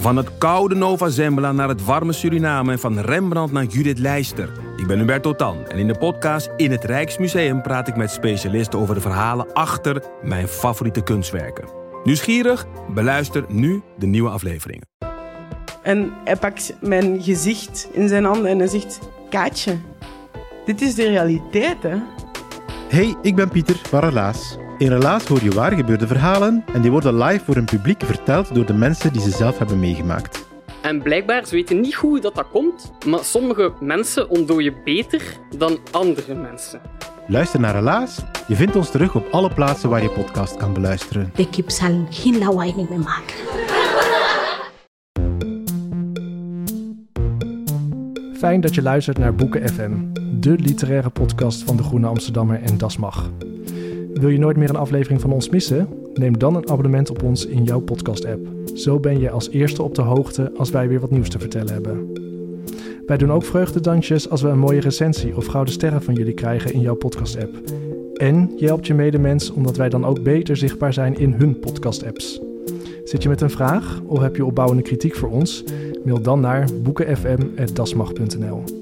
Van het koude Nova Zembla naar het warme Suriname en van Rembrandt naar Judith Leister. Ik ben Hubert Totan en in de podcast In het Rijksmuseum praat ik met specialisten over de verhalen achter mijn favoriete kunstwerken. Nieuwsgierig? Beluister nu de nieuwe afleveringen. En hij pakt mijn gezicht in zijn handen en hij zegt: Kaatje, dit is de realiteit, hè? Hey, ik ben Pieter van Relaas. In Relaas hoor je waar gebeurde verhalen en die worden live voor een publiek verteld door de mensen die ze zelf hebben meegemaakt. En blijkbaar, ze weten niet hoe dat, dat komt, maar sommige mensen ontdooien beter dan andere mensen. Luister naar Relaas. Je vindt ons terug op alle plaatsen waar je podcast kan beluisteren. De kip zal geen lawaai meer maken. Fijn dat je luistert naar Boeken FM, de literaire podcast van de Groene Amsterdammer en Das Mag. Wil je nooit meer een aflevering van ons missen? Neem dan een abonnement op ons in jouw podcast-app. Zo ben je als eerste op de hoogte als wij weer wat nieuws te vertellen hebben. Wij doen ook vreugdedansjes als we een mooie recensie of gouden sterren van jullie krijgen in jouw podcast-app. En je helpt je medemens omdat wij dan ook beter zichtbaar zijn in hun podcast-apps. Zit je met een vraag of heb je opbouwende kritiek voor ons? Mail dan naar boekenfm.dasmag.nl.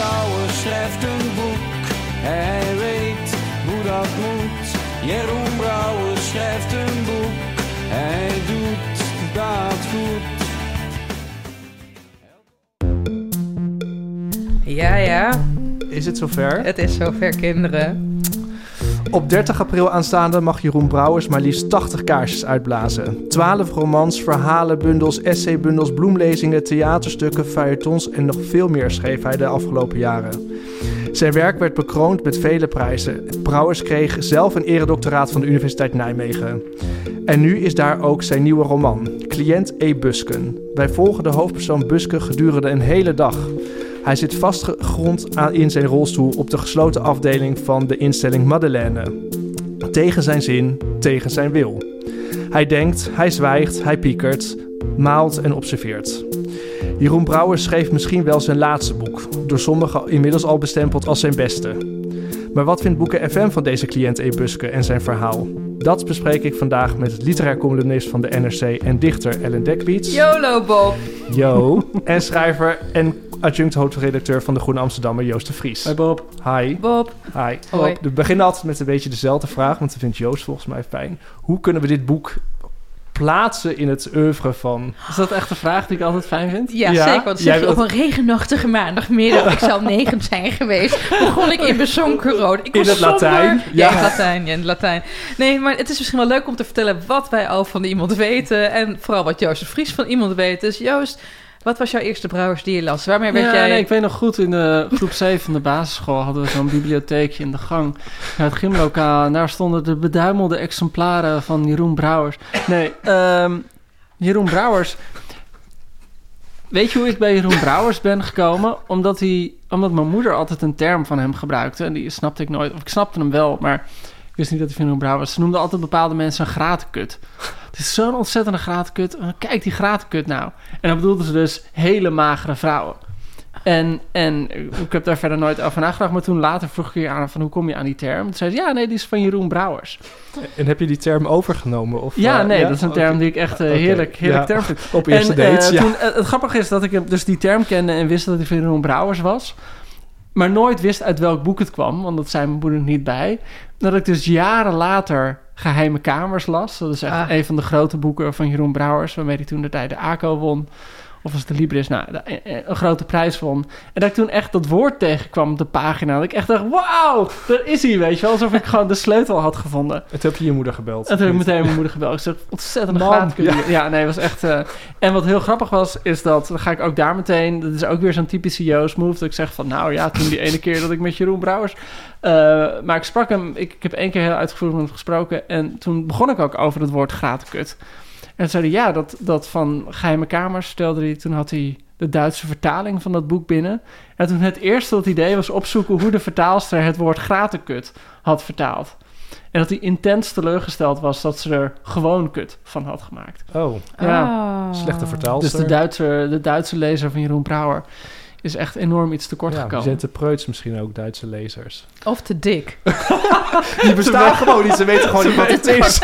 Brouwer schrijft een boek. Hij weet hoe dat moet. Jeroen Brouwer schrijft een boek. Hij doet dat goed. Ja, ja, Is het zover? het is zover, kinderen. Op 30 april aanstaande mag Jeroen Brouwers maar liefst 80 kaarsjes uitblazen. 12 romans, verhalen, bundels, essaybundels, bloemlezingen, theaterstukken, feuilletons en nog veel meer schreef hij de afgelopen jaren. Zijn werk werd bekroond met vele prijzen. Brouwers kreeg zelf een eredoctoraat van de Universiteit Nijmegen. En nu is daar ook zijn nieuwe roman, Cliënt E. Busken. Wij volgen de hoofdpersoon Busken gedurende een hele dag. Hij zit vastgegrond aan- in zijn rolstoel op de gesloten afdeling van de instelling Madeleine. Tegen zijn zin, tegen zijn wil. Hij denkt, hij zwijgt, hij piekert, maalt en observeert. Jeroen Brouwer schreef misschien wel zijn laatste boek, door sommigen inmiddels al bestempeld als zijn beste. Maar wat vindt Boeken FM van deze cliënt E. Buske en zijn verhaal? Dat bespreek ik vandaag met het literair columnist van de NRC en dichter Ellen Dekwiets. YOLO, Bob. Yo. En schrijver en adjunct hoofdredacteur van de Groene Amsterdammer Joost de Vries. Hey Bob. Hi. Bob. Hi. Hoi. We beginnen altijd met een beetje dezelfde vraag, want dat vindt Joost volgens mij fijn. Hoe kunnen we dit boek plaatsen in het oeuvre van... Is dat echt een vraag die ik altijd fijn vind? Ja, Ja, zeker. Want zeg je op een regenachtige maandagmiddag, ik zal negen zijn geweest, begon ik in bezonken rood. Ik In was het somber. Latijn? Ja, in het Latijn. Ja, in het Latijn. Nee, maar het is misschien wel leuk om te vertellen wat wij al van iemand weten. En vooral wat Joost de Vries van iemand weet. Dus Joost, wat was jouw eerste brouwers die je las? Waarmee werd Ja, jij... nee, ik weet nog goed, in de groep 7 van de basisschool hadden we zo'n bibliotheekje in de gang. Naar het gymlokaal. En daar stonden de beduimelde exemplaren van Jeroen Brouwers. Nee, ehm, Jeroen Brouwers. Weet je hoe ik bij Jeroen Brouwers ben gekomen? Omdat, hij, omdat mijn moeder altijd een term van hem gebruikte. En die snapte ik nooit. Of ik snapte hem wel, maar ik wist niet dat hij van Jeroen Brouwers. Ze noemden altijd bepaalde mensen een gratenkut. Het is zo'n ontzettende gratenkut. Kijk die gratenkut nou. En dan bedoelden ze dus hele magere vrouwen. En, en ik heb daar verder nooit over nagedacht. Maar toen later vroeg ik hier aan van hoe kom je aan die term? Toen zei ze, ja, nee, die is van Jeroen Brouwers. En heb je die term overgenomen? Of, Ja, eh, nee, dat is een term die ik echt eh, heerlijk, heerlijk Ja. term vind. Op eerste en, eh, dates, ja. toen, het grappige is dat ik dus die term kende en wist dat hij van Jeroen Brouwers was. Maar nooit wist uit welk boek het kwam, want dat zei mijn moeder niet bij. Dat ik dus jaren later Geheime Kamers las. Dat is echt Ah. een van de grote boeken van Jeroen Brouwers, waarmee hij toen de tijd de ACO won. Of was het de Libris? Nou, eh, eh, een grote prijs won. En dat ik toen echt dat woord tegenkwam op de pagina. Dat ik echt dacht, wauw, daar is hij, weet je wel. Alsof ik gewoon de sleutel had gevonden. En toen heb je je moeder gebeld. En toen heb ik meteen mijn moeder gebeld. Ik zeg, ontzettend graad. ja. Ja. nee, was echt... eh, En wat heel grappig was, is dat... Dan ga ik ook daar meteen... Dat is ook weer zo'n typische Joost move. Dat ik zeg van, nou ja, toen die ene keer dat ik met Jeroen Brouwers... eh, maar ik sprak hem... Ik, ik heb één keer heel uitgevoerd met hem gesproken. En toen begon ik ook over het woord gratenkut. En toen zei hij, ja, dat, dat van Geheime Kamers stelde hij... Toen had hij de Duitse vertaling van dat boek binnen. En toen het eerste dat idee was opzoeken... hoe de vertaalster het woord gratenkut had vertaald. En dat hij intens teleurgesteld was dat ze er gewoon kut van had gemaakt. Oh, Ja. Ah. slechte vertaalster. Dus de Duitse, de Duitse lezer van Jeroen Brouwer is echt enorm iets tekort Ja, gekomen. zijn te preuts misschien ook, Duitse lezers. Of te dik. Die bestaan gewoon niet, ze weten gewoon niet wat het is.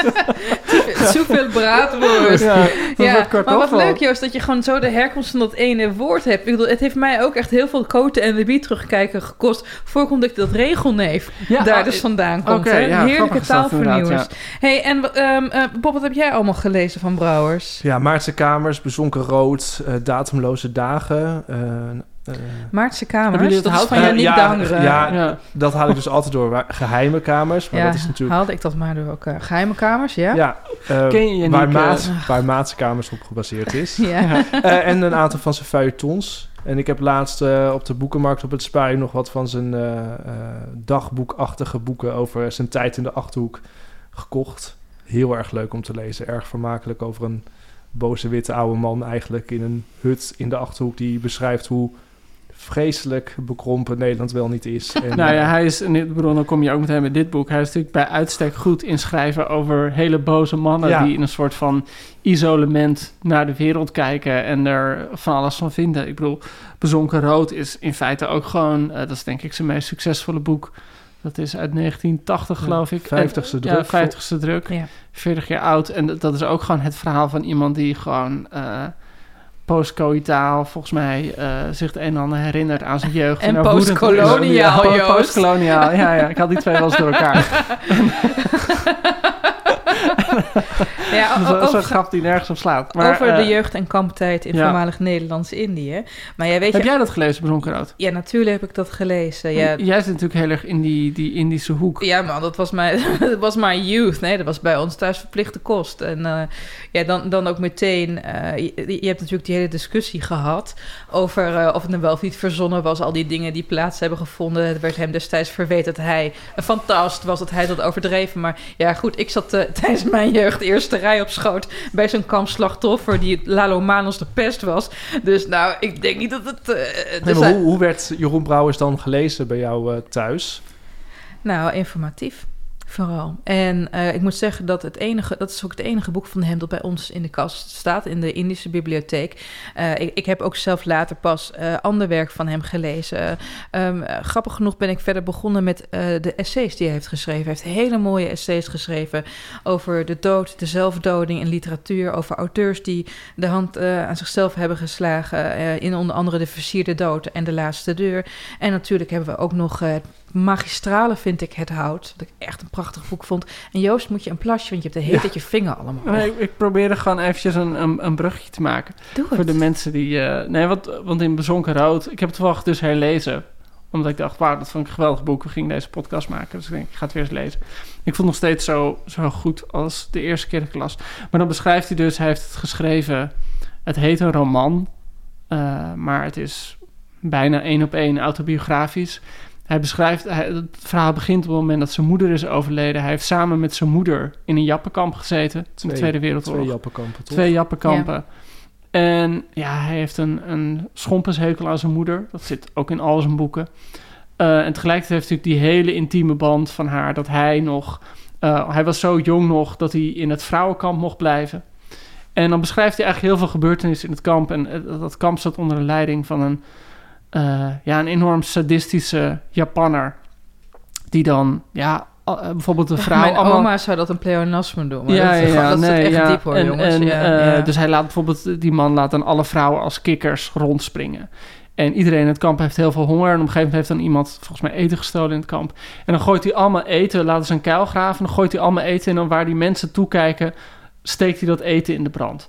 Zoveel braadworst. Ja, Ja, maar wat leuk Joost, dat je gewoon zo de herkomst van dat ene woord hebt. Ik bedoel, het heeft mij ook echt heel veel koten en de terugkijken gekost... voor ik dat regelneef Ja, daar ah, dus vandaan komt. ja, Heerlijke taalvernieuwers. hey, en ehm, eh, Bob, wat heb jij allemaal gelezen van Brouwers? Ja, Maartse Kamers, Bezonken Rood, eh, Datumloze Dagen. eh, eh, Maartse Kamers, dat is hout- van eh, Yannick ja, Dangeren. ja, Ja. dat haal ik dus altijd door. Geheime kamers, maar Ja, dat is natuurlijk... haalde ik dat maar door elkaar. Geheime kamers, ja? Ja, eh, Ken je Yannick, waar, eh, Maat, waar Maatse kamers op gebaseerd is. Ja. Eh, en een aantal van zijn feuilletons. En ik heb laatst eh, op de boekenmarkt op het Spui nog wat van zijn eh, eh, dagboekachtige boeken over zijn tijd in de Achterhoek gekocht. Heel erg leuk om te lezen. Erg vermakelijk over een boze witte oude man eigenlijk in een hut in de Achterhoek die beschrijft hoe vreselijk bekrompen Nederland wel niet is. En, Nou ja, eh, hij is, en ik bedoel, dan kom je ook meteen met dit boek. Hij is natuurlijk bij uitstek goed in schrijven over hele boze mannen Ja. die in een soort van isolement naar de wereld kijken en er van alles van vinden. Ik bedoel, Bezonken Rood is in feite ook gewoon, eh, dat is denk ik zijn meest succesvolle boek. Dat is uit 1980, Ja, geloof ik. 50ste En- druk. Ja, 50ste druk. Ja. 40 jaar oud. En dat- dat is ook gewoon het verhaal van iemand die gewoon eh postcoïtaal, volgens mij, eh, zich het een en ander herinnert aan zijn jeugd. En is. postkoloniaal, Ja, Joost. postkoloniaal, ja, ja. Ik had die twee wel eens door elkaar. Ja, zo'n over, grap die nergens op slaat. Maar, over eh, de jeugd- en kamptijd in voormalig Nederlands-Indië. Maar jij weet Heb je... jij dat gelezen, Bezonken Rood? Ja, natuurlijk heb ik dat gelezen. Ja, Jij zit natuurlijk heel erg in die, die Indische hoek. Ja, man, dat was mijn, dat was mijn youth. Nee, dat was bij ons thuis verplichte kost. En eh, ja, dan, dan ook meteen... eh, je, je hebt natuurlijk die hele discussie gehad... over eh, of het nou wel of niet verzonnen was. Al die dingen die plaats hebben gevonden. Het werd hem destijds verweten dat hij een fantast was. Dat hij dat overdreven. Maar ja, goed, ik zat eh, tijdens mijn jeugd eerste op schoot... bij zo'n kampslachtoffer die Lalo Manos de pest was. Dus nou, ik denk niet dat het... nee, maar hij- hoe, hoe werd Jeroen Brouwers dan gelezen bij jou eh, thuis? Nou, informatief. Vooral. En eh, ik moet zeggen dat het enige, dat is ook het enige boek van hem dat bij ons in de kast staat, in de Indische bibliotheek. Eh, ik, ik heb ook zelf later pas eh, ander werk van hem gelezen. Ehm, eh, grappig genoeg ben ik verder begonnen met de essays die hij heeft geschreven. Hij heeft hele mooie essays geschreven over de dood, de zelfdoding in literatuur. Over auteurs die de hand aan zichzelf hebben geslagen. in onder andere De Versierde Dood en De Laatste Deur. En natuurlijk hebben we ook nog magistrale, vind ik, Het Hout. Dat ik echt een prachtig boek vond. En Joost, moet je een plasje, want je hebt de hele Ja. tijd je vinger allemaal. Nee, ik, ik probeerde gewoon eventjes een, een, een bruggetje te maken. Doe Voor het. de mensen die... eh, nee, want, want in Bezonken Rood... Ik heb het toevallig dus herlezen. Omdat ik dacht, wauw, dat vond ik een geweldig boek. We gingen deze podcast maken. Dus ik denk, ik ga het weer eens lezen. Ik vond het nog steeds zo, zo goed als de eerste keer dat ik het las. Maar dan beschrijft hij dus... Hij heeft het geschreven... Het heet een roman. eh, maar het is bijna één op één autobiografisch. Hij beschrijft... Hij, het verhaal begint op het moment dat zijn moeder is overleden. Hij heeft samen met zijn moeder in een jappenkamp gezeten. In de Twee- Tweede Wereldoorlog. Twee jappenkampen, toch? Twee jappenkampen. En ja, hij heeft een, een schompenshekel aan zijn moeder. Dat zit ook in al zijn boeken. Eh, en tegelijkertijd heeft hij natuurlijk die hele intieme band van haar... dat hij nog... eh, hij was zo jong nog dat hij in het vrouwenkamp mocht blijven. En dan beschrijft hij eigenlijk heel veel gebeurtenissen in het kamp. En eh, dat kamp zat onder de leiding van een... eh, ja, een enorm sadistische Japanner... die dan, ja, eh, bijvoorbeeld de vrouw... Mijn allemaal- oma zou dat een pleonasme doen. Maar ja, dat, ja, dat nee, is echt ja. diep hoor, en, jongens. En, ja, eh, ja. Dus hij laat bijvoorbeeld, die man laat dan alle vrouwen als kikkers rondspringen. En iedereen in het kamp heeft heel veel honger. En op een gegeven moment heeft dan iemand volgens mij eten gestolen in het kamp. En dan gooit hij allemaal eten, laten ze een kuil graven. Dan gooit hij allemaal eten en dan waar die mensen toekijken, steekt hij dat eten in de brand.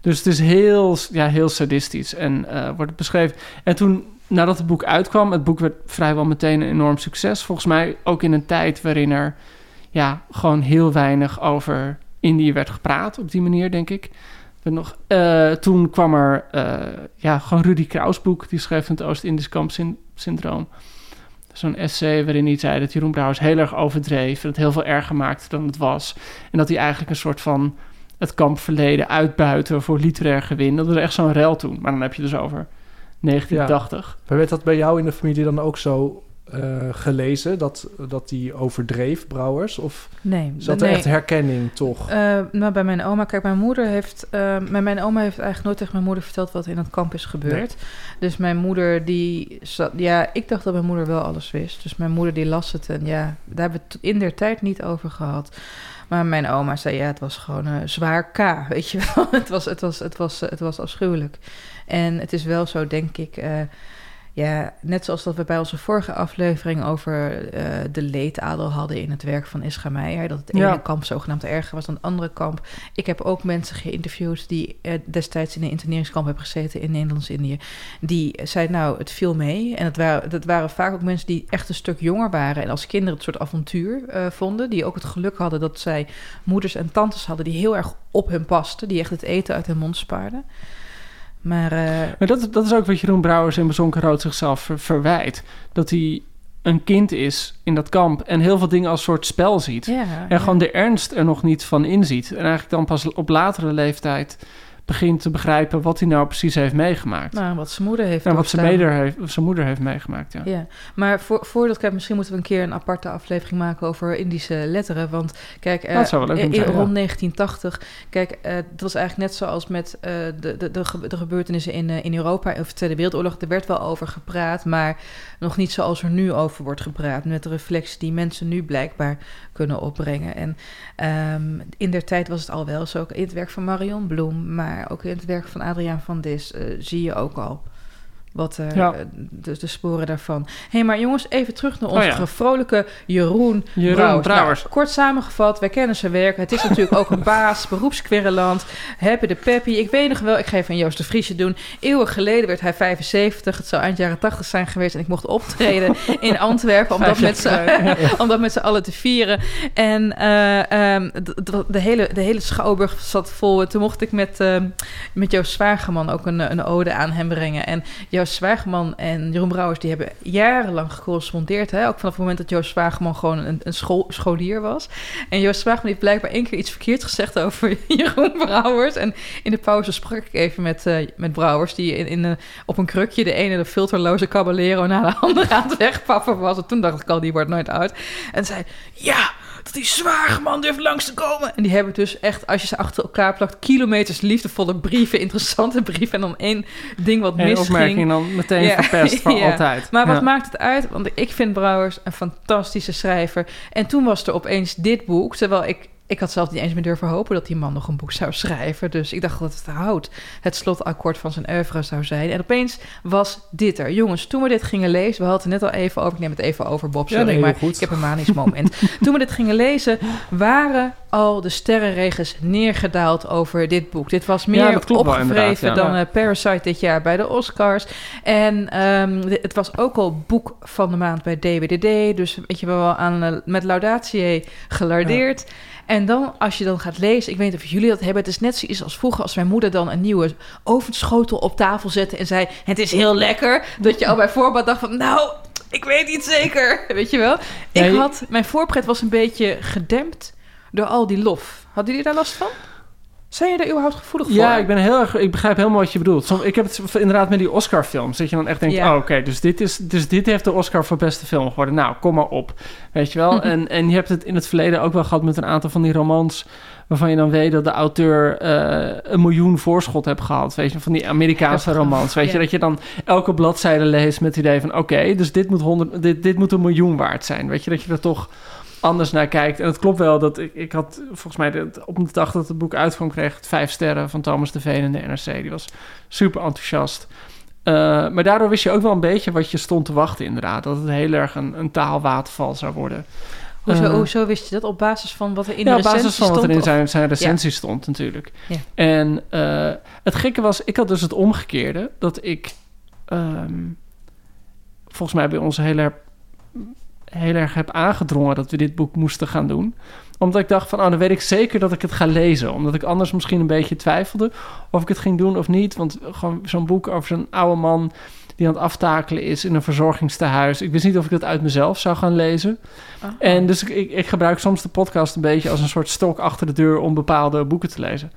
Dus het is heel, ja, heel sadistisch en wordt het beschreven. En toen, nadat het boek uitkwam, het boek werd vrijwel meteen een enorm succes. Volgens mij ook in een tijd waarin er ja, gewoon heel weinig over Indië werd gepraat. Op die manier, denk ik. Nog, eh, toen kwam er eh, ja, gewoon Rudy Kraus boek. Die schreef het Oost-Indisch kamp syn- syndroom. Zo'n essay waarin hij zei dat Jeroen Brouwers heel erg overdreef. En het heel veel erger maakte dan het was. En dat hij eigenlijk een soort van het kampverleden uitbuiten voor literair gewin. Dat was echt zo'n rel toen. Maar dan heb je dus over 1980. Maar werd dat bij jou in de familie dan ook zo eh, gelezen dat, dat die overdreef, Brouwers? Of Nee, zat er nee. echt herkenning toch? Eh, nou, bij mijn oma, kijk, mijn moeder heeft. eh, mijn, mijn oma heeft eigenlijk nooit tegen mijn moeder verteld wat in het kamp is gebeurd. Dus mijn moeder, die. Zat, ja, ik dacht dat mijn moeder wel alles wist. Dus mijn moeder, die las het en ja, daar hebben we het in der tijd niet over gehad. Maar mijn oma zei, ja, het was gewoon een zwaar K, weet je wel. het, was, het, was, het, was, het was afschuwelijk. En het is wel zo, denk ik, eh, ja, net zoals dat we bij onze vorige aflevering over eh, de leedadel hadden in het werk van Ischa Meijer, dat het ene Ja. kamp zogenaamd erger was dan het andere kamp. Ik heb ook mensen geïnterviewd die eh, destijds in een interneringskamp hebben gezeten in Nederlands-Indië. Die zeiden, nou, het viel mee. En het waren, dat waren vaak ook mensen die echt een stuk jonger waren en als kinderen het soort avontuur vonden. Die ook het geluk hadden dat zij moeders en tantes hadden die heel erg op hun pasten, die echt het eten uit hun mond spaarden. Maar eh, Maar dat, dat is ook wat Jeroen Brouwers in Bezonken Rood zichzelf ver- verwijt. Dat hij een kind is in dat kamp en heel veel dingen als soort spel ziet. ja, En ja. gewoon de ernst er nog niet van inziet. En eigenlijk dan pas op latere leeftijd begint te begrijpen wat hij nou precies heeft meegemaakt. Nou, wat zijn moeder heeft en wat zijn, meder heeft, zijn moeder heeft meegemaakt, ja. Ja, maar voor, voordat kijk, misschien moeten we een keer een aparte aflevering maken over Indische letteren. Want kijk, eh, Dat zou wel leuk in- zijn, ja. rond 1980, kijk, eh dat was eigenlijk net zoals met eh, de, de, de, ge- de gebeurtenissen in, eh, in Europa of de Tweede Wereldoorlog. Er werd wel over gepraat, maar nog niet zoals er nu over wordt gepraat. Met de reflectie die mensen nu blijkbaar kunnen opbrengen. En ehm, in der tijd was het al wel zo, in het werk van Marion Bloem, maar ook in het werk van Adriaan van Dis, eh, zie je ook al. Wat Ja. de, de sporen daarvan. Hé, hey, maar jongens, even terug naar onze Oh ja. vrolijke Jeroen, Jeroen Brouwers. Brouwers. Nou, kort samengevat, wij kennen zijn werk. Het is natuurlijk ook een baas, beroepsquerelant. Happy de Peppy. Ik weet nog wel, ik ga even een Joost de Vriesje doen. Eeuwen geleden werd hij 75. Het zou eind jaren 80 zijn geweest. En ik mocht optreden in Antwerpen om dat met z'n om dat met z'n allen te vieren. En eh, ehm, de, hele, de hele schouwburg zat vol. Toen mocht ik met, ehm, met Joost Zwageman ook een, een ode aan hem brengen. En Joost Zwageman en Jeroen Brouwers... die hebben jarenlang gecorrespondeerd. Hè? Ook vanaf het moment dat Joost Zwageman gewoon een, een scholier was. En Joost Zwageman heeft blijkbaar één keer iets verkeerd gezegd over Jeroen Brouwers. En in de pauze sprak ik even met, eh, met Brouwers... die in, in, eh, op een krukje de ene de filterloze caballero... naar de andere aan het wegpaffen was. En toen dacht ik al, die wordt nooit oud. En zei, ja, dat die Zwageman durft langs te komen. En die hebben dus echt, als je ze achter elkaar plakt... kilometers liefdevolle brieven, interessante brieven... en dan één ding wat En misging. opmerking dan meteen Ja, verpest voor ja. altijd. Maar wat Ja. maakt het uit? Want ik vind Brouwers een fantastische schrijver. En toen was er opeens dit boek. Terwijl ik, ik had zelf niet eens meer durven hopen dat die man nog een boek zou schrijven. Dus ik dacht dat het hout het slotakkoord van zijn oeuvre zou zijn. En opeens was dit er. Jongens, toen we dit gingen lezen... We hadden het net al even over... Ik neem het even over, Bob, Ja, sorry. nee, maar goed. ik heb een manisch moment. toen we dit gingen lezen... waren al de sterrenregens neergedaald over dit boek. Dit was Ja, meer wel opgevreven ja. dan Ja. eh, Parasite dit jaar bij de Oscars. En ehm, het was ook al boek van de maand bij DWDD. Dus weet je wel, aan, eh, met Laudatier gelardeerd. En dan, als je dan gaat lezen, ik weet niet of jullie dat hebben. Het is net zoiets als vroeger als mijn moeder dan een nieuwe ovenschotel op tafel zette en zei: Het is heel lekker. Dat je al bij voorbaat dacht van, nou, ik weet niet zeker. Weet je wel? Ik had, mijn voorpret was een beetje gedempt door al die lof. Hadden jullie daar last van? Zijn je daar überhaupt gevoelig voor? Ja, ik ben heel erg. Ik begrijp helemaal wat je bedoelt. Ik heb het inderdaad met die Oscar-films. Dat je dan echt denkt: Ja. oh, oké, dus, dit is, dus dit heeft de Oscar voor beste film geworden. Nou, kom maar op. Weet je wel? en, en je hebt het in het verleden ook wel gehad met een aantal van die romans. waarvan je dan weet dat de auteur eh, een miljoen voorschot heeft gehad. Weet je, van die Amerikaanse romans. Weet je, Ja. dat je dan elke bladzijde leest met het idee van: oké, dus dit moet, 100, dit, dit moet een miljoen waard zijn. Weet je, dat je er toch anders naar kijkt. En het klopt wel dat ik, ik had volgens mij de, op de dag dat het boek uitkwam, kreeg het vijf sterren van Thomas de Veen in de NRC. Die was super enthousiast. Eh, maar daardoor wist je ook wel een beetje wat je stond te wachten, inderdaad. Dat het heel erg een, een taalwaterval zou worden. Hoezo, Eh, hoezo wist je dat? Op basis van wat er in de ja, op recensie basis van wat er stond, in zijn, zijn recensie stond, natuurlijk. Ja. En eh, het gekke was, ik had dus het omgekeerde. Dat ik ehm, volgens mij bij ons heel erg, heel erg heb aangedrongen dat we dit boek moesten gaan doen. Omdat ik dacht van, oh, dan weet ik zeker dat ik het ga lezen. Omdat ik anders misschien een beetje twijfelde of ik het ging doen of niet. Want gewoon zo'n boek over zo'n oude man die aan het aftakelen is in een verzorgingstehuis. Ik wist niet of ik dat uit mezelf zou gaan lezen. Oh. En dus ik, ik, ik gebruik soms de podcast een beetje als een soort stok achter de deur om bepaalde boeken te lezen.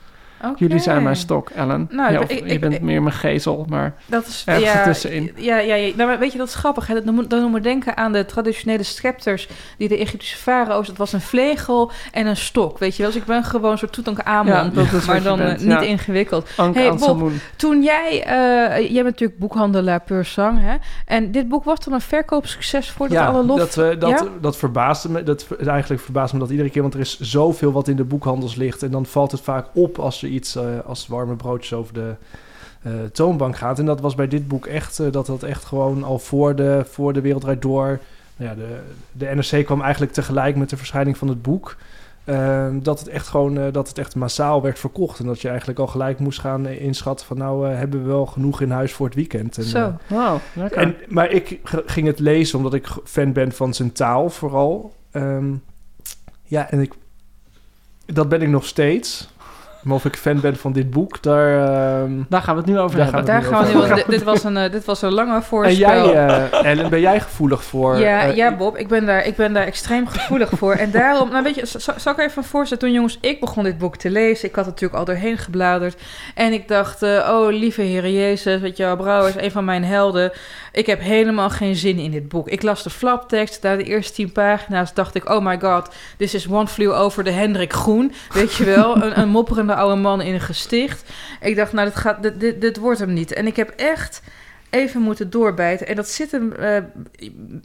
Jullie zijn mijn stok, Ellen. Nou, Ja, ik- of ik- je bent ik- meer mijn gezel, maar Dat is ergens ja. Ja, ja, ja. Nou, maar weet je, dat is grappig. Hè? Dat we- Dan doen we denken aan de traditionele scepters die de Egyptische farao's. Dat was een vlegel en een stok. Weet je wel? Dus ik ben gewoon een soort Toetankhamon. Ja, dat maar dan eh, bent, niet ingewikkeld. Hey. Bob, toen jij... eh, jij bent natuurlijk boekhandelaar pur sang, hè? En dit boek was dan een verkoopsucces voordat ja, alle lof... dat, eh, dat, Ja? dat verbaasde me. Dat eigenlijk verbaast me dat iedere keer, want er is zoveel wat in de boekhandels ligt. En dan valt het vaak op als er iets eh, als warme broodjes over de eh, toonbank gaat. En dat was bij dit boek echt, eh, dat dat echt gewoon al voor de, voor de Wereldrijd Door... Nou ja, de, de NRC kwam eigenlijk tegelijk met de verschijning van het boek. eh, dat het echt gewoon dat het echt massaal werd verkocht. En dat je eigenlijk al gelijk moest gaan inschatten van nou hebben we wel genoeg in huis voor het weekend. En, Zo. Wauw, lekker. en, maar ik ging het lezen omdat ik fan ben van zijn taal vooral. Ehm, ja, en ik, dat ben ik nog steeds. Maar of ik fan ben van dit boek, daar... ehm, Daar gaan we het nu over Daar hebben. gaan Daar nu gaan we over nu... Dit, was een, eh, dit was een lange en voorspel. jij, eh, Ellen, ben jij gevoelig voor... Ja, eh, ja, Bob, ik ben, daar, ik ben daar extreem gevoelig voor. En daarom, nou weet je, zal ik even voorstellen? Toen jongens, ik begon dit boek te lezen. Ik had het natuurlijk al doorheen gebladerd. En ik dacht, oh lieve Heer Jezus, weet je wel, Brouw is een van mijn helden. Ik heb helemaal geen zin in dit boek. Ik las de flaptekst, daar de eerste tien pagina's, dacht ik, oh my god, this is One Flew Over de Hendrik Groen. Weet je wel, een, een mopperende oude man in een gesticht. Ik dacht, nou, dit, gaat, dit, dit, dit wordt hem niet. En ik heb echt even moeten doorbijten. En dat zit hem, eh,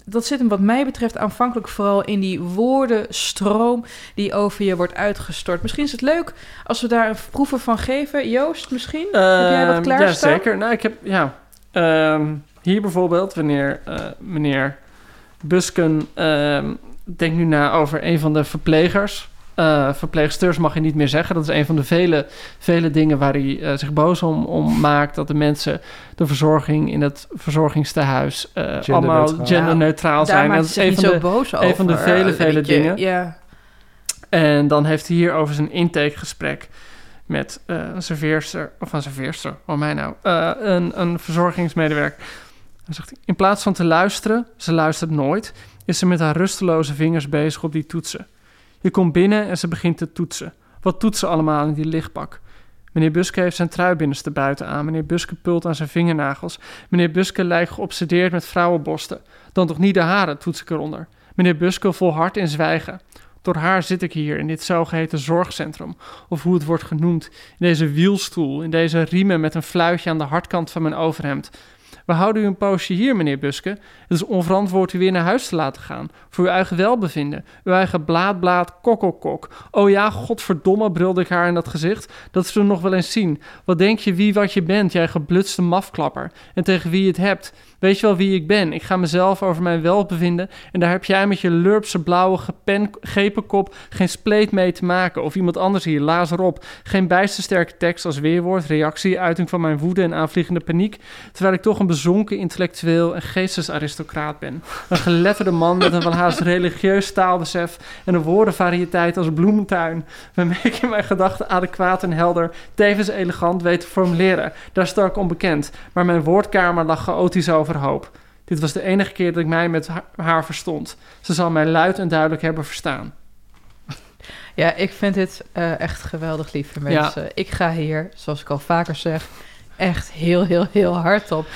dat zit hem wat mij betreft aanvankelijk vooral in die woordenstroom die over je wordt uitgestort. Misschien is het leuk als we daar een proeven van geven. Joost, misschien? heb jij wat Ehm, klaarstaan? Ja, zeker. Nou, ik heb, ja. Ehm, hier bijvoorbeeld, wanneer eh, meneer Busken ehm, denkt nu na over een van de verplegers. Eh, verpleegsters mag je niet meer zeggen. Dat is een van de vele, vele dingen waar hij eh, zich boos om, om maakt. Dat de mensen de verzorging in het verzorgingstehuis eh, allemaal Genderneutraal. genderneutraal zijn. Dat is een van zo de, boos over. een van de vele, vele dingen. Ja. En dan heeft hij hier over zijn intakegesprek met eh, een serveerster, of een serveerster, voor mij nou, eh, een, een verzorgingsmedewerker. Dan zegt hij, in plaats van te luisteren, ze luistert nooit, is ze met haar rusteloze vingers bezig op die toetsen. Je komt binnen en ze begint te toetsen. Wat toetsen allemaal in die lichtbak? Meneer Buske heeft zijn trui binnenste buiten aan. Meneer Buske pult aan zijn vingernagels. Meneer Buske lijkt geobsedeerd met vrouwenborsten. Dan toch niet de haren, toets ik eronder. Meneer Buske volhardt in zwijgen. Door haar zit ik hier in dit zogeheten zorgcentrum, of hoe het wordt genoemd, in deze wielstoel, in deze riemen met een fluitje aan de hardkant van mijn overhemd. We houden u een poosje hier, meneer Buske. Het is onverantwoord u weer naar huis te laten gaan. Voor uw eigen welbevinden. Uw eigen blaad, blaad, kokkelkok. Oh ja, godverdomme, brulde ik haar in dat gezicht. Dat zullen we nog wel eens zien. Wat denk je wie wat je bent, jij geblutste mafklapper? En tegen wie je het hebt? Weet je wel wie ik ben? Ik ga mezelf over mijn welbevinden en daar heb jij met je lurpse blauwe gepen, gepenkop geen spleet mee te maken. Of iemand anders hier, laas erop. Geen bijstersterke tekst als weerwoord, reactie, uiting van mijn woede en aanvliegende paniek. Terwijl ik toch een bezonken intellectueel en geestesaristocraat ben. Een geletterde man met een van haast religieus taalbesef en een woordenvariëteit als bloementuin. Waarmee ik in mijn gedachten adequaat en helder, tevens elegant weet te formuleren. Daar sta ik onbekend. Maar mijn woordkamer lag chaotisch overhoop. Dit was de enige keer dat ik mij met ha- haar verstond. Ze zal mij luid en duidelijk hebben verstaan. Ja, ik vind dit eh, echt geweldig, lieve Ja. mensen. Ik ga hier, zoals ik al vaker zeg, echt heel, heel, heel hard op.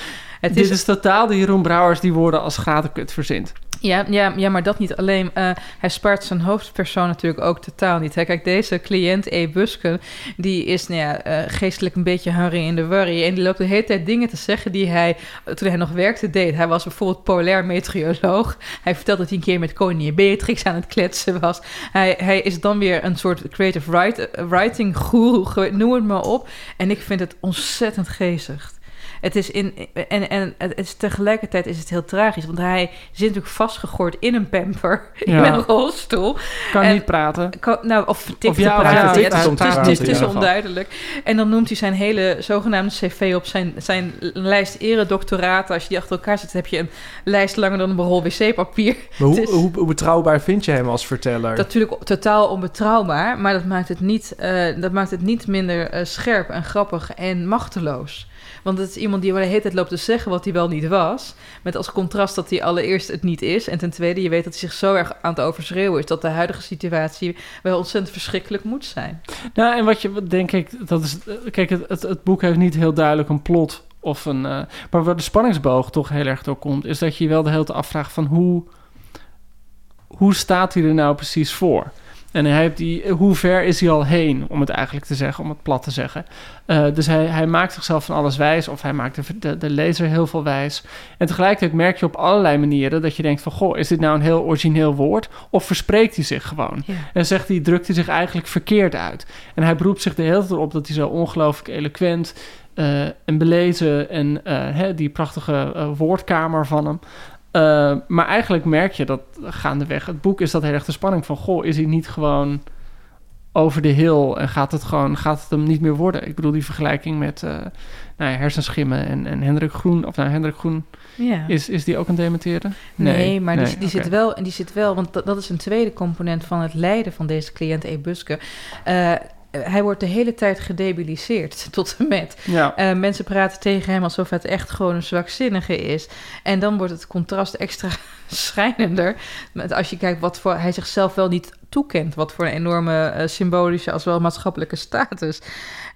Het Dit is, totaal de Jeroen Brouwers die woorden als gatenkut verzint. Ja, ja, ja, maar dat niet alleen. Eh, hij spaart zijn hoofdpersoon natuurlijk ook totaal niet. Hè. Kijk, deze cliënt, E. Busken, die is nou ja, eh, geestelijk een beetje Harry in de worry. En die loopt de hele tijd dingen te zeggen die hij, toen hij nog werkte, deed. Hij was bijvoorbeeld polair meteoroloog. Hij vertelt dat hij een keer met koningin Beatrix aan het kletsen was. Hij, hij is dan weer een soort creative writing guru, noem het maar op. En ik vind het ontzettend geestig. Het is in, en, en het is tegelijkertijd is het heel tragisch, want hij zit natuurlijk vastgegooid in een pamper, in Ja. een rolstoel. Kan En- niet praten. Kan, nou, of vertikt Of ja, te of praten. ja, het is- het het in onduidelijk. En dan noemt hij zijn hele zogenaamde cv op zijn, zijn lijst eredoctoraten. Als je die achter elkaar zet, heb je een lijst langer dan een rol wc-papier. Maar hoe, hoe, hoe betrouwbaar vind je hem als verteller? Natuurlijk totaal onbetrouwbaar, maar dat maakt het niet, eh, dat maakt het niet minder eh, scherp en grappig en machteloos. Want het is iemand die maar de hele tijd loopt te zeggen wat hij wel niet was. Met als contrast dat hij allereerst het niet is. En ten tweede, je weet dat hij zich zo erg aan het overschreeuwen is... dat de huidige situatie wel ontzettend verschrikkelijk moet zijn. Nou, en wat je, denk ik, dat is... Kijk, het, het, boek heeft niet heel duidelijk een plot of een... eh, maar waar de spanningsboog toch heel erg door komt... is dat je wel de hele tijd afvraagt van hoe... Hoe staat hij er nou precies voor? En hij heeft die, hoe ver is hij al heen, om het eigenlijk te zeggen, om het plat te zeggen. Eh, dus hij, hij maakt zichzelf van alles wijs, of hij maakt de, de, de lezer heel veel wijs. En tegelijkertijd merk je op allerlei manieren dat je denkt van... goh, is dit nou een heel origineel woord? Of verspreekt hij zich gewoon? Ja. En zegt hij, drukt hij zich eigenlijk verkeerd uit. En hij beroept zich de hele tijd op dat hij zo ongelooflijk eloquent eh, en belezen... en eh, hè, die prachtige woordkamer van hem... Uh, maar eigenlijk merk je dat gaandeweg het boek is dat heel erg de spanning van... goh, is hij niet gewoon over de hill en gaat het gewoon gaat het hem niet meer worden? Ik bedoel die vergelijking met uh, nou ja, hersenschimmen en, en Hendrik Groen... of nou, Hendrik Groen, Ja. is, is die ook een dementeren? Nee, maar die, die, zit wel, en die zit wel, want dat, dat is een tweede component van het lijden van deze cliënt E. Buske. Eh, hij wordt de hele tijd gedebiliseerd, tot en met. Ja. Eh, mensen praten tegen hem alsof het echt gewoon een zwakzinnige is. En dan wordt het contrast extra schrijnender. Met als je kijkt wat voor hij zichzelf wel niet toekent. Wat voor een enorme eh, symbolische als wel maatschappelijke status.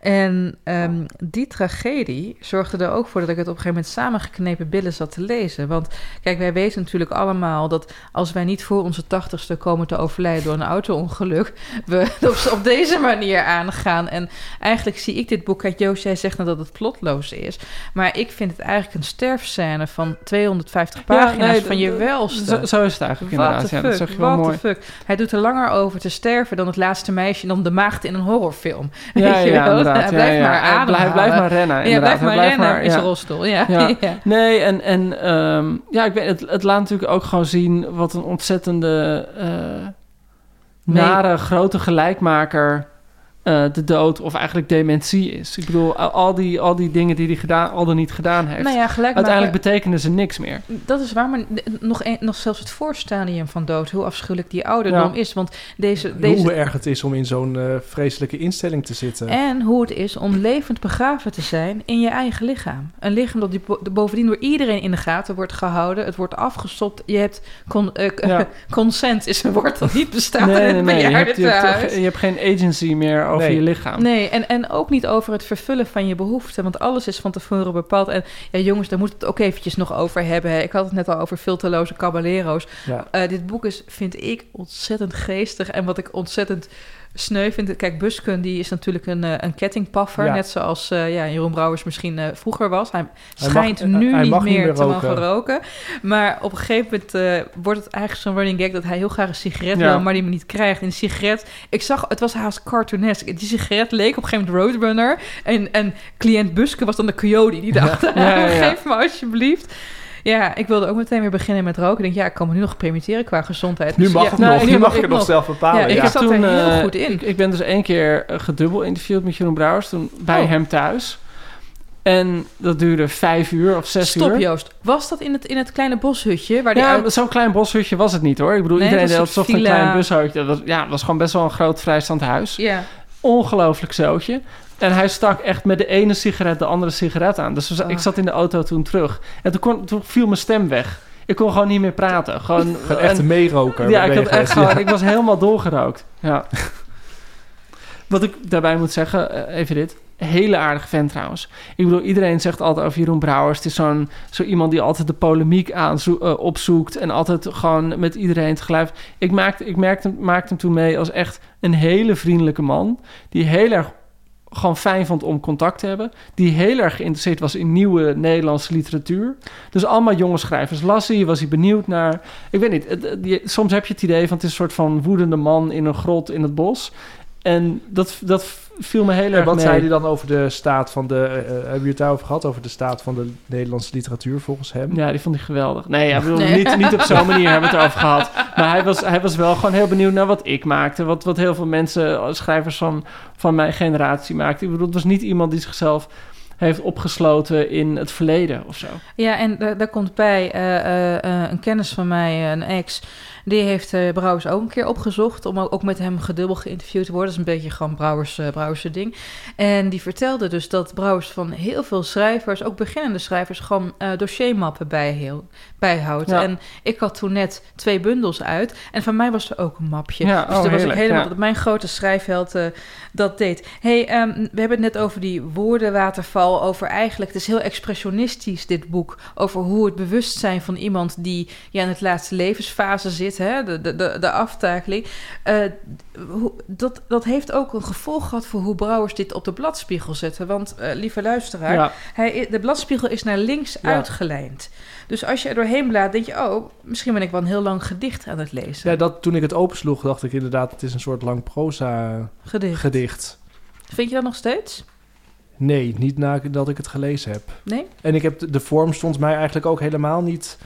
En ehm, die tragedie zorgde er ook voor dat ik het op een gegeven moment samengeknepen billen zat te lezen. Want kijk, wij weten natuurlijk allemaal dat als wij niet voor onze tachtigste komen te overlijden door een auto-ongeluk, we op, op deze manier aangaan. En eigenlijk zie ik dit boek, kijk Joost, jij zegt nou dat het plotloos is. Maar ik vind het eigenlijk een sterfscène van 250 pagina's nee, van je welste. Zo, zo is het eigenlijk What inderdaad. Ja, fuck, dat zeg je wel what mooi. the fuck. Hij doet er langer over te sterven dan het laatste meisje... dan de maagd in een horrorfilm. Ja, Weet je ja, wel? Inderdaad. Hij blijft Ja, ja. maar blijft- ademhalen. blijft maar rennen, Ja, inderdaad. blijft Hij maar blijft rennen maar- ja. rolstoel. Ja. Ja. Ja. Nee, en, en ehm, ja, ik weet, het, het laat natuurlijk ook gewoon zien wat een ontzettende eh, Nee. nare grote gelijkmaker eh, de dood of eigenlijk dementie is. Ik bedoel, al, die, al die dingen die hij gedaan, al dan niet gedaan heeft. Nou ja, gelijk Uiteindelijk betekenen ze niks meer. Dat is waar, maar nog, een, nog zelfs het voorstadium van dood... hoe afschuwelijk die ouderdom Ja. is. Want deze, deze, Hoe erg het is om in zo'n eh, vreselijke instelling te zitten. En hoe het is om levend begraven te zijn in je eigen lichaam. Een lichaam dat die bovendien door iedereen in de gaten wordt gehouden. Het wordt afgestopt. Je hebt con- eh, k- Ja. consent is een woord dat niet bestaat Nee, in nee, het nee. Je hebt, je, hebt, bejaardentehuis. je hebt geen agency meer over Nee. je lichaam. Nee, en, en ook niet over het vervullen van je behoeften. Want alles is van tevoren bepaald. En ja, jongens, daar moeten we het ook eventjes nog over hebben. hè. Ik had het net al over filterloze caballero's. Ja. Eh, dit boek is, vind ik, ontzettend geestig. En wat ik ontzettend sneu vind... Kijk, Busken die is natuurlijk een, eh, een kettingpaffer. Ja. Net zoals eh, ja, Jeroen Brouwers misschien eh, vroeger was. Hij Hij schijnt mag- nu hij niet meer, niet meer te mogen roken. Maar op een gegeven moment wordt het eigenlijk zo'n running gag... dat hij heel graag een sigaret Ja. wil, maar die hem niet krijgt. En die sigaret... Ik zag, het was haast cartoonesk. Die sigaret leek op een gegeven moment Roadrunner. En, en cliënt Buske was dan de coyote. Die dacht, ja. geef me alsjeblieft. Ja, ik wilde ook meteen weer beginnen met roken. Ik denk, ja, ik kan me nu nog permitteren qua gezondheid. Nu Dus mag ja, het nou, nog. nu Nu mag ik nog nog. zelf bepalen. Ja, ik ja. zat er heel eh, goed in. Ik, ik ben dus één keer eh, gedubbel interviewd met Jeroen Brouwers. Toen bij Oh. hem thuis. En dat duurde vijf uur of zes Stop uur. Joost. Was dat in het, in het kleine boshutje? Waar die Ja, uit... zo'n klein boshutje was het niet hoor. Ik bedoel, Nee, iedereen het was deed een alsof het een villa. klein bushutje. Dat was, ja, het was gewoon best wel een groot vrijstaand huis. Ja. Ongelooflijk zootje. En hij stak echt met de ene sigaret de andere sigaret aan. Dus ik zat in de auto toen terug. En toen, kon, toen viel mijn stem weg. Ik kon gewoon niet meer praten. Gewoon, Gewoon echt en- een meeroker. ja, ik, had echt gewoon, ik was helemaal doorgerookt. Ja. Wat ik daarbij moet zeggen, eh, even dit. Hele aardige vent trouwens. Ik bedoel, iedereen zegt altijd over Jeroen Brouwers. Het is zo'n zo iemand die altijd de polemiek aanzo- eh, opzoekt. En altijd gewoon met iedereen tegelijk. Ik, maakte, ik merkte, maakte hem toen mee als echt een hele vriendelijke man. Die heel erg gewoon fijn vond om contact te hebben. Die heel erg geïnteresseerd was in nieuwe Nederlandse literatuur. Dus allemaal jonge schrijvers las hij, was hij benieuwd naar. Ik weet niet, het- soms heb je het idee van het is een soort van woedende man in een grot in het bos. En dat, dat viel me heel En erg wat mee. zei hij dan over de staat van de... eh, eh, hebben we het daarover gehad? Over de staat van de Nederlandse literatuur volgens hem? Ja, die vond ik geweldig. Nee, ja, ik bedoel, Nee. Niet, niet op zo'n manier hebben we het erover gehad. Maar hij was, hij was wel gewoon heel benieuwd naar wat ik maakte. Wat, wat heel veel mensen, eh, schrijvers van, van mijn generatie maakten. Ik bedoel, het was niet iemand die zichzelf heeft opgesloten in het verleden of zo. Ja, en daar, daar komt bij eh, eh, eh, een kennis van mij, een ex... Die heeft eh, Brouwers ook een keer opgezocht... om ook met hem gedubbel geïnterviewd te worden. Dat is een beetje gewoon Brouwers, uh, Brouwers ding. En die vertelde dus dat Brouwers van heel veel schrijvers... ook beginnende schrijvers, gewoon uh, dossiermappen bijheel, bijhoudt. Ja. En ik had toen net twee bundels uit... en van mij was er ook een mapje. Ja, dus oh, toen was ik helemaal... ja. dat mijn grote schrijfheld uh, dat deed. hey, um, we hebben het net over die woordenwaterval... over eigenlijk, het is heel expressionistisch dit boek... over hoe het bewustzijn van iemand die ja, in het laatste levensfase zit... Hè, de, de, de, de aftakeling... Uh, hoe, dat, dat heeft ook een gevolg gehad voor hoe Brouwers dit op de bladspiegel zetten. Want, uh, lieve luisteraar, Ja. hij, de bladspiegel is naar links Ja. uitgelijnd. Dus als je er doorheen blaad, denk je... oh, misschien ben ik wel een heel lang gedicht aan het lezen. Ja, dat, toen ik het opensloeg, dacht ik inderdaad... het is een soort lang proza Gedicht. gedicht. Vind je dat nog steeds? Nee, niet nadat ik het gelezen heb. Nee? En ik heb de, de vorm stond mij eigenlijk ook helemaal niet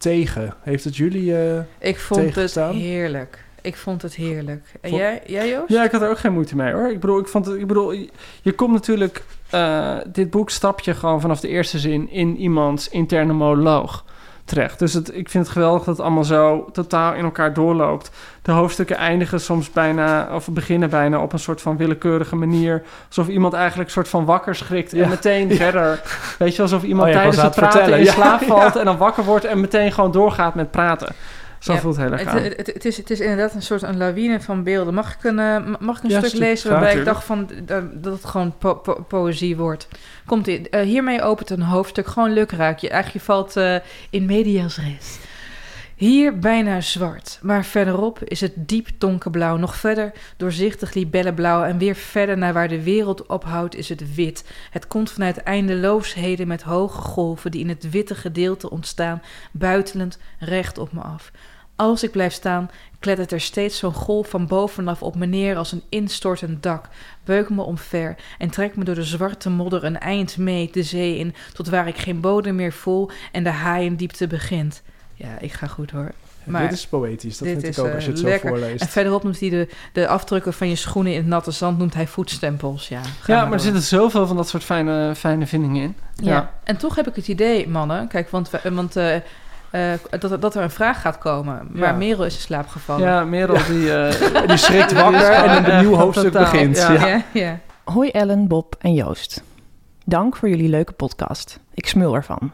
tegen. Heeft het jullie... eh, Ik vond het heerlijk. Ik vond het heerlijk. En jij, jij Joost? Ja, ik had er ook geen moeite mee hoor. Ik bedoel, ik vond het, ik bedoel je, je komt natuurlijk, eh, dit boek stap je gewoon vanaf de eerste zin in iemands interne monoloog terecht. Dus het, ik vind het geweldig dat het allemaal zo totaal in elkaar doorloopt. De hoofdstukken eindigen soms bijna, of beginnen bijna op een soort van willekeurige manier. Alsof iemand eigenlijk een soort van wakker schrikt Ja. en meteen verder. Weet je, alsof iemand Oh ja, tijdens het praten in vertellen. Ja, slaap valt en dan wakker wordt en meteen gewoon doorgaat met praten. Zo Ja, voelt het heel erg Het, aan. het, het, het is, het is inderdaad een soort een lawine van beelden. Mag ik een, eh, mag ik een Ja, stuk stu- lezen graag, waarbij ik dacht van, dat, dat het gewoon po- po- poëzie wordt? Komt. Eh, hiermee opent een hoofdstuk gewoon lukraak. Je, eigenlijk je valt eh, in medias res. Hier bijna zwart, maar verderop is het diep donkerblauw. Nog verder doorzichtig libellenblauw en weer verder naar waar de wereld ophoudt is het wit. Het komt vanuit eindeloosheden met hoge golven die in het witte gedeelte ontstaan, buitelend recht op me af. Als ik blijf staan, klettert er steeds zo'n golf van bovenaf op me neer als een instortend dak, beukt me omver en trekt me door de zwarte modder een eind mee de zee in, tot waar ik geen bodem meer voel en de haaiendiepte begint. Ja, ik ga goed hoor. Maar dit is poëtisch, dat vind is, ik ook eh, als je het lekker. zo voorleest. En verderop noemt hij de, de afdrukken van je schoenen in het natte zand, noemt hij voetstempels. Ja, Ja, maar er door. zitten zoveel van dat soort fijne, fijne vindingen in. Ja. en toch heb ik het idee, mannen, kijk, want, we- want eh, eh, dat, dat er een vraag gaat komen. Maar Ja. Merel is in slaap gevallen. Ja, Merel die... eh, Die schrikt wakker en een nieuw hoofdstuk totaal, begint. ja. Ja. ja, ja. Hoi Ellen, Bob en Joost. Dank voor jullie leuke podcast. Ik smul ervan.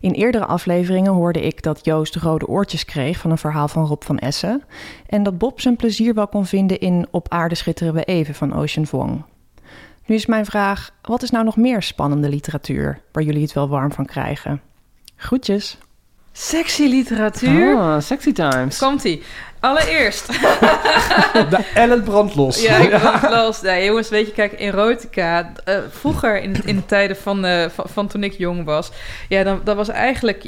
In eerdere afleveringen hoorde ik dat Joost rode oortjes kreeg van een verhaal van Rob van Essen. En dat Bob zijn plezier wel kon vinden in Op aarde schitteren we even van Ocean Vuong. Nu is mijn vraag, wat is nou nog meer spannende literatuur waar jullie het wel warm van krijgen? Groetjes. Sexy literatuur. Ah, sexy times. Komt-ie. Allereerst. De Ellen brandt los. Ja, ik brand los. Jongens, weet je, kijk, erotica. eh, vroeger, in, in de tijden van, eh, van, van toen ik jong was... Ja, dan, dat was eigenlijk...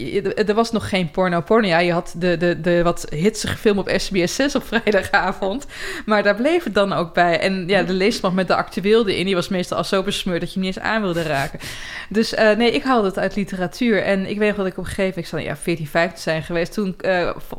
Er was nog geen porno. Porno, ja, je had de, de, de wat hitsige film op SBS 6 op vrijdagavond. Maar daar bleef het dan ook bij. En ja, de leesmag met de actueel erin... die was meestal al zo besmeurd dat je hem niet eens aan wilde raken. Dus eh, nee, ik haalde het uit literatuur. En ik weet nog dat ik op een gegeven moment... Ik zal ja, 14, 15 zijn geweest. Toen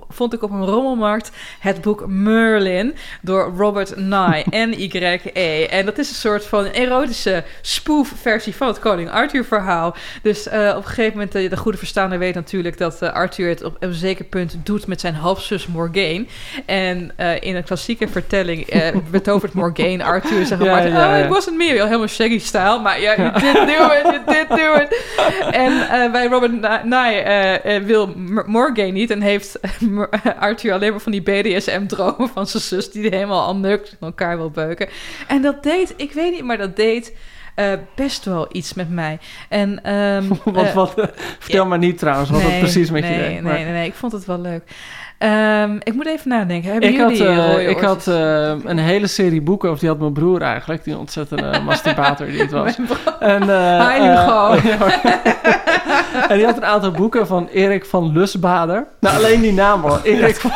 vond ik op een rommelmarkt het boek Merlin... door Robert Nye, N-Y-E. En dat is een soort van erotische spoof-versie van het Koning Arthur-verhaal. Dus eh, op een gegeven moment, eh, de goede verstaander weet natuurlijk... dat eh, Arthur het op een zeker punt doet met zijn halfzus Morgane. En in een klassieke vertelling betovert Morgane Arthur... Zeg maar, Ja, ja, oh, ja. ik was het meer, wel helemaal shaggy-style... maar ja, you did do it, you did do it. En bij Robert Nye wil M- Morgane niet... en heeft Arthur alleen maar van die BDSM-dromen van zijn zus... die helemaal al neukt en elkaar wil beuken. En dat deed, ik weet niet, maar dat deed... eh, best wel iets met mij. En, ehm, wat, eh, wat, eh, vertel ja. maar niet trouwens wat dat nee, precies met nee, je deed. Nee, nee, nee, ik vond het wel leuk. Ehm, ik moet even nadenken. Hebben Ik had, jullie eh, rode ik had eh, een hele serie boeken, of die had mijn broer eigenlijk, die ontzettende masturbator die het was. En, eh, eh, Hugo. maar- en die had een aantal boeken van Erik van Lusbader. Nou, alleen die naam al. Erik van,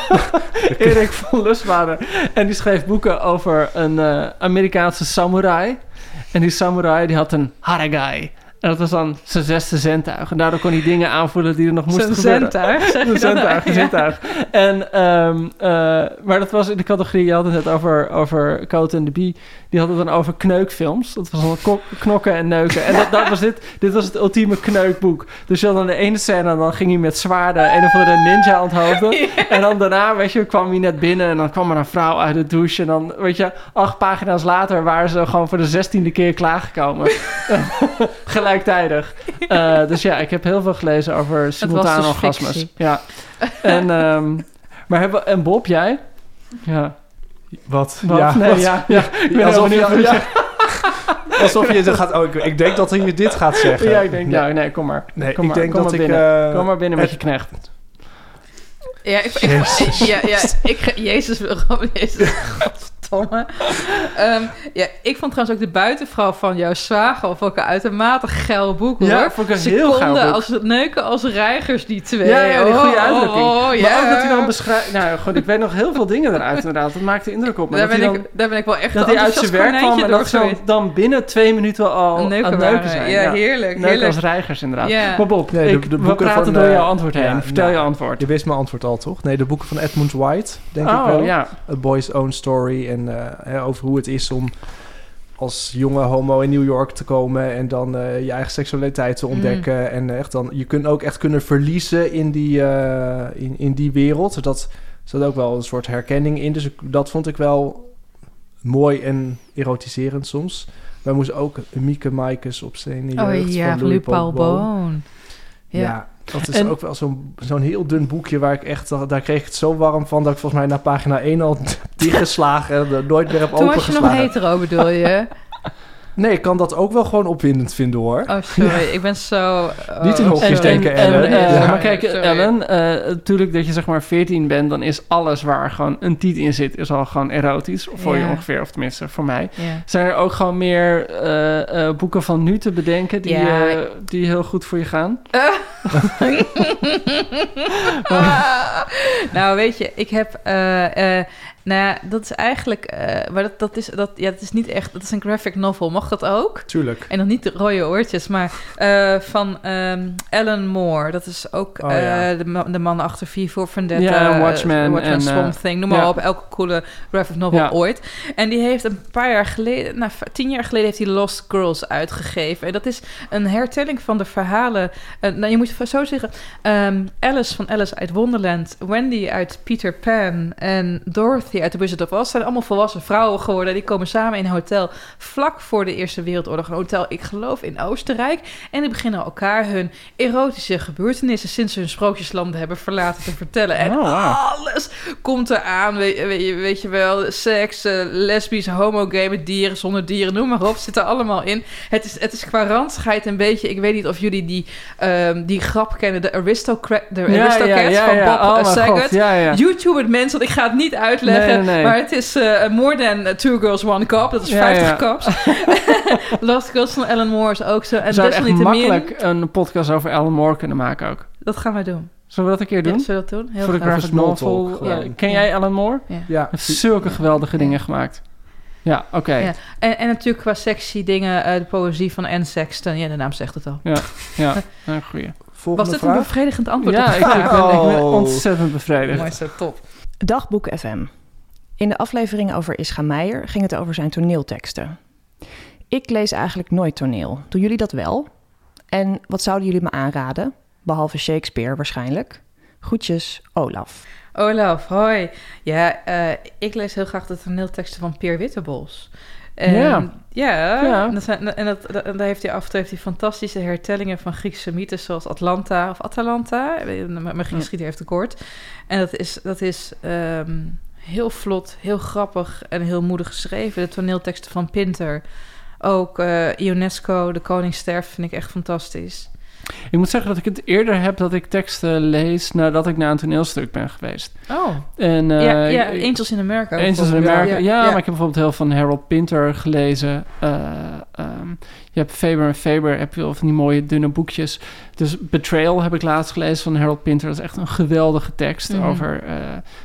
Erik van Lusbader. En die schreef boeken over een eh, Amerikaanse samurai. En die samurai die had een haragai. En dat was dan zijn zesde zentuig. En daardoor kon hij dingen aanvoelen die er nog moesten Zijn gebeuren. zentuig, dat? zentuig, een Ja. zentuig. En, ehm, eh, maar dat was in de categorie, je had het net over, over Coat en de Bie. Die hadden het dan over kneukfilms. Dat was dan kok- knokken en neuken. En dat, dat was dit, dit was het ultieme kneukboek. Dus je had dan de ene scène, en dan ging hij met zwaarden een of andere ninja onthoofden. En dan daarna, weet je, kwam hij net binnen en dan kwam er een vrouw uit de douche. En dan, weet je, acht pagina's later waren ze gewoon voor de zestiende keer klaargekomen. Gelijktijdig. Eh, dus ja, ik heb heel veel gelezen over simultane dus orgasmes. Ja. En, ehm, maar hebben, en Bob, jij? Ja. Wat? Wat? Ja, nee, wat? ja, ja. Ik ben heel Alsof benieuwd je, wat je ja. Alsof je gaat... Oh, ik, ik denk dat je dit gaat zeggen. Ja, ik denk, nou, nee, kom maar. Nee, kom ik maar, denk kom dat maar ik... binnen. eh, kom maar binnen met je knecht. Ja, ik, ik, ja, ja, ik, ga- Jezus, Jezus, godverdomme. Ehm, ja, ik vond trouwens ook de buitenvrouw van jouw zwager of ook een uitermate geil boek, hoor. Ja, vond ik een Ze heel geil konden boek. als neuken als reigers, die twee. Ja, ja, die goede Oh, uitdrukking. Oh, oh, Maar ja. ook dat hij dan beschrijft... Nou, goed, ik weet nog heel veel dingen eruit inderdaad. Dat maakte indruk op me. daar, dat ben hij ik, dan, daar ben ik wel echt dat hij uit zijn werk kwam en dat ze dan, dan binnen twee minuten al Een aan neuken neuken waren. zijn. Ja, heerlijk, Neuken heerlijk. als reigers inderdaad. Ja. Maar Bob, Nee, de- ik, de we boeken praten van, door eh, jouw antwoord heen. ja, Vertel nou, je antwoord. Je wist mijn antwoord al, toch? Nee, de boeken van Edmund White, denk Oh, ik wel. ja. A Boy's Own Story. En eh, hè, over hoe het is om als jonge homo in New York te komen... en dan eh, je eigen seksualiteit te Mm. ontdekken. En echt dan, je kunt ook echt kunnen verliezen in die, eh, in, in die wereld. Dat zat ook wel een soort herkenning in. Dus ik, dat vond ik wel mooi en erotiserend soms. Wij moesten ook Mieke Maaikes op jeugd Oh ja, Louis Paul Boon. Ja. Ja. Dat is En- ook wel zo'n zo'n heel dun boekje waar ik echt... Daar kreeg ik het zo warm van dat ik volgens mij na pagina 1 al dichtgeslagen en er nooit meer heb Toen was je nog opengeslagen. hetero, bedoel je? Nee, ik kan dat ook wel gewoon opwindend vinden hoor. Oh, sorry. Ik ben zo... oh, Niet in hokjes denken, En, Ellen. eh, Ja. Maar kijk, Sorry. Ellen, eh, natuurlijk dat je zeg maar 14 bent, dan is alles waar gewoon een tiet in zit, is al gewoon erotisch. Voor je ongeveer, of tenminste voor mij. Ja. Zijn er ook gewoon meer eh, eh, boeken van nu te bedenken die, eh, die heel goed voor je gaan? nou, weet je, ik heb. Nou ja, dat is eigenlijk. eh, maar dat, dat, is, dat, ja, dat is niet echt. Dat is een graphic novel. Mag dat ook? Tuurlijk. En dan niet de rode oortjes, maar eh, van ehm Alan Moore. Dat is ook Oh, ja. eh, de, ma- de man achter V voor Vendetta. Ja, Watchmen Watchmen en, Swamp Thing. Noem maar op. Elke coole graphic novel ooit. En die heeft een paar jaar geleden... Nou, tien jaar geleden heeft hij Lost Girls uitgegeven. En dat is een hertelling van de verhalen... nou, je moet het zo zeggen. ehm, Alice van Alice uit Wonderland. Wendy uit Peter Pan. En Dorothy uit The Wizard of Oz. zijn allemaal volwassen vrouwen geworden. Die komen samen in een hotel vlak voor de Eerste Wereldoorlog. Een hotel, ik geloof, in Oostenrijk. En die beginnen elkaar hun erotische gebeurtenissen... sinds ze hun sprookjeslanden hebben verlaten te vertellen. En Oh, alles komt eraan. Weet, weet, je- weet je wel, seks, eh, lesbisch, homogay met dieren, zonder dieren, noem maar op. Zit er allemaal in. Het is, het is qua een beetje... Ik weet niet of jullie die, ehm, die grap kennen. De, aristocrat, de Ja, ja, ja, van ja. Bob Oh, mijn Saget. god, ja, ja. YouTube het mensen, want ik ga het niet uitleggen. Nee, nee, nee. Maar het is eh, More Than Two Girls, One Cup. Dat is Ja, 50 ja. cups. Lost Girls van Ellen Moore is ook zo. En We zouden echt makkelijk een podcast over Alan Moore kunnen maken ook. dat gaan wij doen. Zullen we dat een keer doen? Ja, zullen we dat doen? Heel Voor de graag. graphic Small novel. talk, eh, ken jij Alan Moore? Ja. Ja, heeft zulke geweldige dingen gemaakt. Ja, oké. Ja. En, en natuurlijk qua sexy dingen, eh, de poëzie van Anne Sexton. Ja, de naam zegt het al. Ja, ja. een goeie. volgende Was dit een bevredigend antwoord Ja, op de ik, ben, ik ben ontzettend bevredigd. Mooi zo, top. Dagboek FM. In de aflevering over Ischa Meijer ging het over zijn toneelteksten. Ik lees eigenlijk nooit toneel. Doen jullie dat wel? En wat zouden jullie me aanraden? Behalve Shakespeare waarschijnlijk. Groetjes, Olaf. Olaf, hoi. Ja, eh, ik lees heel graag de toneelteksten van Peer Wittebos. En, Ja. Ja, Ja. Dat zijn, en, dat, dat- en daar heeft hij af en toe heeft hij fantastische hertellingen van Griekse mythes... zoals Atlanta of Atalanta. Mijn mijn geschiedenis heeft tekort. En dat is, dat is ehm, heel vlot, heel grappig en heel moedig geschreven. De toneelteksten van Pinter. Ook eh, Ionesco, De Koning Sterft, vind ik echt fantastisch. Ik moet zeggen dat ik het eerder heb dat ik teksten lees nadat ik naar een toneelstuk ben geweest. Oh, En, eh, ja, ja, ik- Angels in America. Angels in. America. Ja, Ja, maar ik heb bijvoorbeeld heel van Harold Pinter gelezen. Eh, ehm, je hebt Faber en Faber, heb je wel van die mooie dunne boekjes. Dus Betrayal heb ik laatst gelezen van Harold Pinter. Dat is echt een geweldige tekst Mhm. over eh,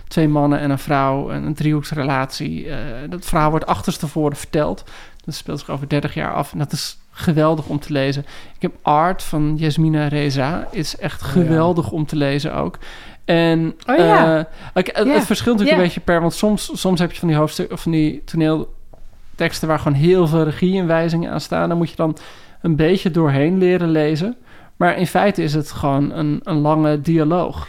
twee mannen en een vrouw. En een driehoeksrelatie. Eh dat verhaal wordt achterstevoren verteld. Dat speelt zich over 30 jaar af. En dat is geweldig om te lezen. Ik heb Art van Yasmina Reza. Is echt geweldig om te lezen ook. En Oh ja. eh, het, verschilt natuurlijk een beetje per... Want soms, soms heb je van die hoofdstukken... of van die toneelteksten... waar gewoon heel veel regieinwijzingen aan staan. Dan moet je dan een beetje doorheen leren lezen. Maar in feite is het gewoon een, een lange dialoog.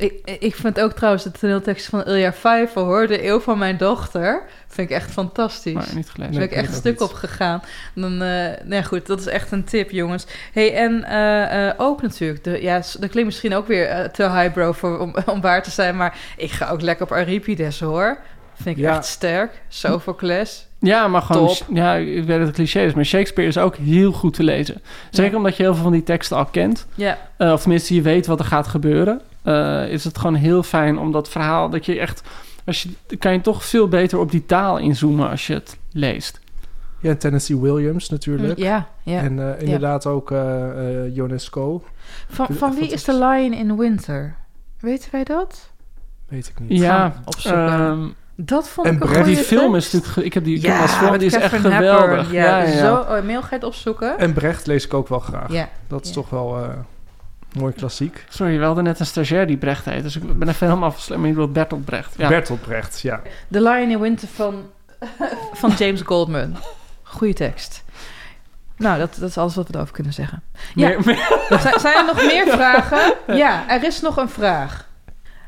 Ik, ik vind ook trouwens de toneeltekst van Ilja Vijver, hoor. De eeuw van mijn dochter. Vind ik echt fantastisch. Maar niet gelezen. Daar ben ik echt een stuk op gegaan. Dan, eh nee, goed, dat is echt een tip, jongens. hey, en eh, eh, ook natuurlijk, de, ja, dat klinkt misschien ook weer te highbrow voor, om, om waar te zijn, maar ik ga ook lekker op Euripides, hoor. Vind ik Ja. echt sterk. Sophocles. Ja, maar gewoon... Top. Ja, ik weet dat het cliché is, maar Shakespeare is ook heel goed te lezen. Zeker Ja. omdat je heel veel van die teksten al kent. Ja. Eh, of tenminste, je weet wat er gaat gebeuren. Eh, is het gewoon heel fijn om dat verhaal... dat je echt... Als je, kan je toch veel beter op die taal inzoomen als je het leest. Ja, en Tennessee Williams natuurlijk. Ja, ja. En eh, ja. inderdaad ook eh eh Ionesco. Van, van wie is The Lion in Winter? Weten wij dat? Weet ik niet. Ja, opzoeken. ehm, Dat vond en ik een goede die film is natuurlijk... ge- Ik heb die als Ja, film, die is echt geweldig. Ja, ja, ja. zo... Oh, mail ga je het opzoeken? En Brecht lees ik ook wel graag. Ja. Dat is Ja. toch wel eh mooi klassiek. Sorry, we hadden net een stagiair die Brecht heet. Dus ik ben even helemaal afgesloten. Maar je bedoelt Bertolt Brecht. Ja. Bertolt Brecht, ja. The Lion in Winter van, van James Goldman. Goeie tekst. Nou, dat, dat is alles wat we erover kunnen zeggen. Ja. Meer- meer- Zijn, zijn er nog meer vragen? Ja, er is nog een vraag.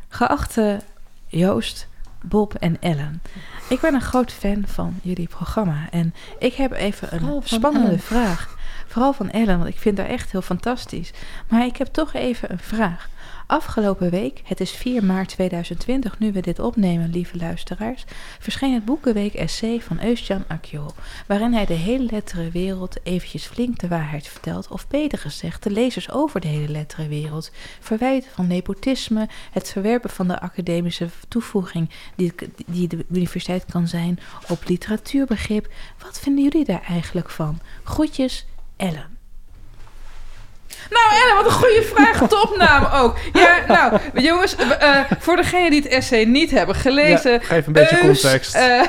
Geachte Joost, Bob en Ellen. Ik ben een groot fan van jullie programma. En ik heb even een van spannende Ellen. vraag. Vooral van Ellen, want ik vind haar echt heel fantastisch. Maar ik heb toch even een vraag. Afgelopen week, het is 4 maart 2020, nu we dit opnemen, lieve luisteraars, verscheen het boekenweek essay van Eustjan Akjol, waarin hij de hele letterenwereld eventjes flink de waarheid vertelt, of beter gezegd, de lezers over de hele letterenwereld, verwijten van nepotisme, het verwerpen van de academische toevoeging die, die de universiteit kan zijn op literatuurbegrip. Wat vinden jullie daar eigenlijk van? Groetjes, Ellen. Nou, Ellen, wat een goede vraag. Topnaam ook. Ja, nou, jongens, eh, voor degenen die het essay niet hebben gelezen. Ja, geef een beetje Eus, context. eh,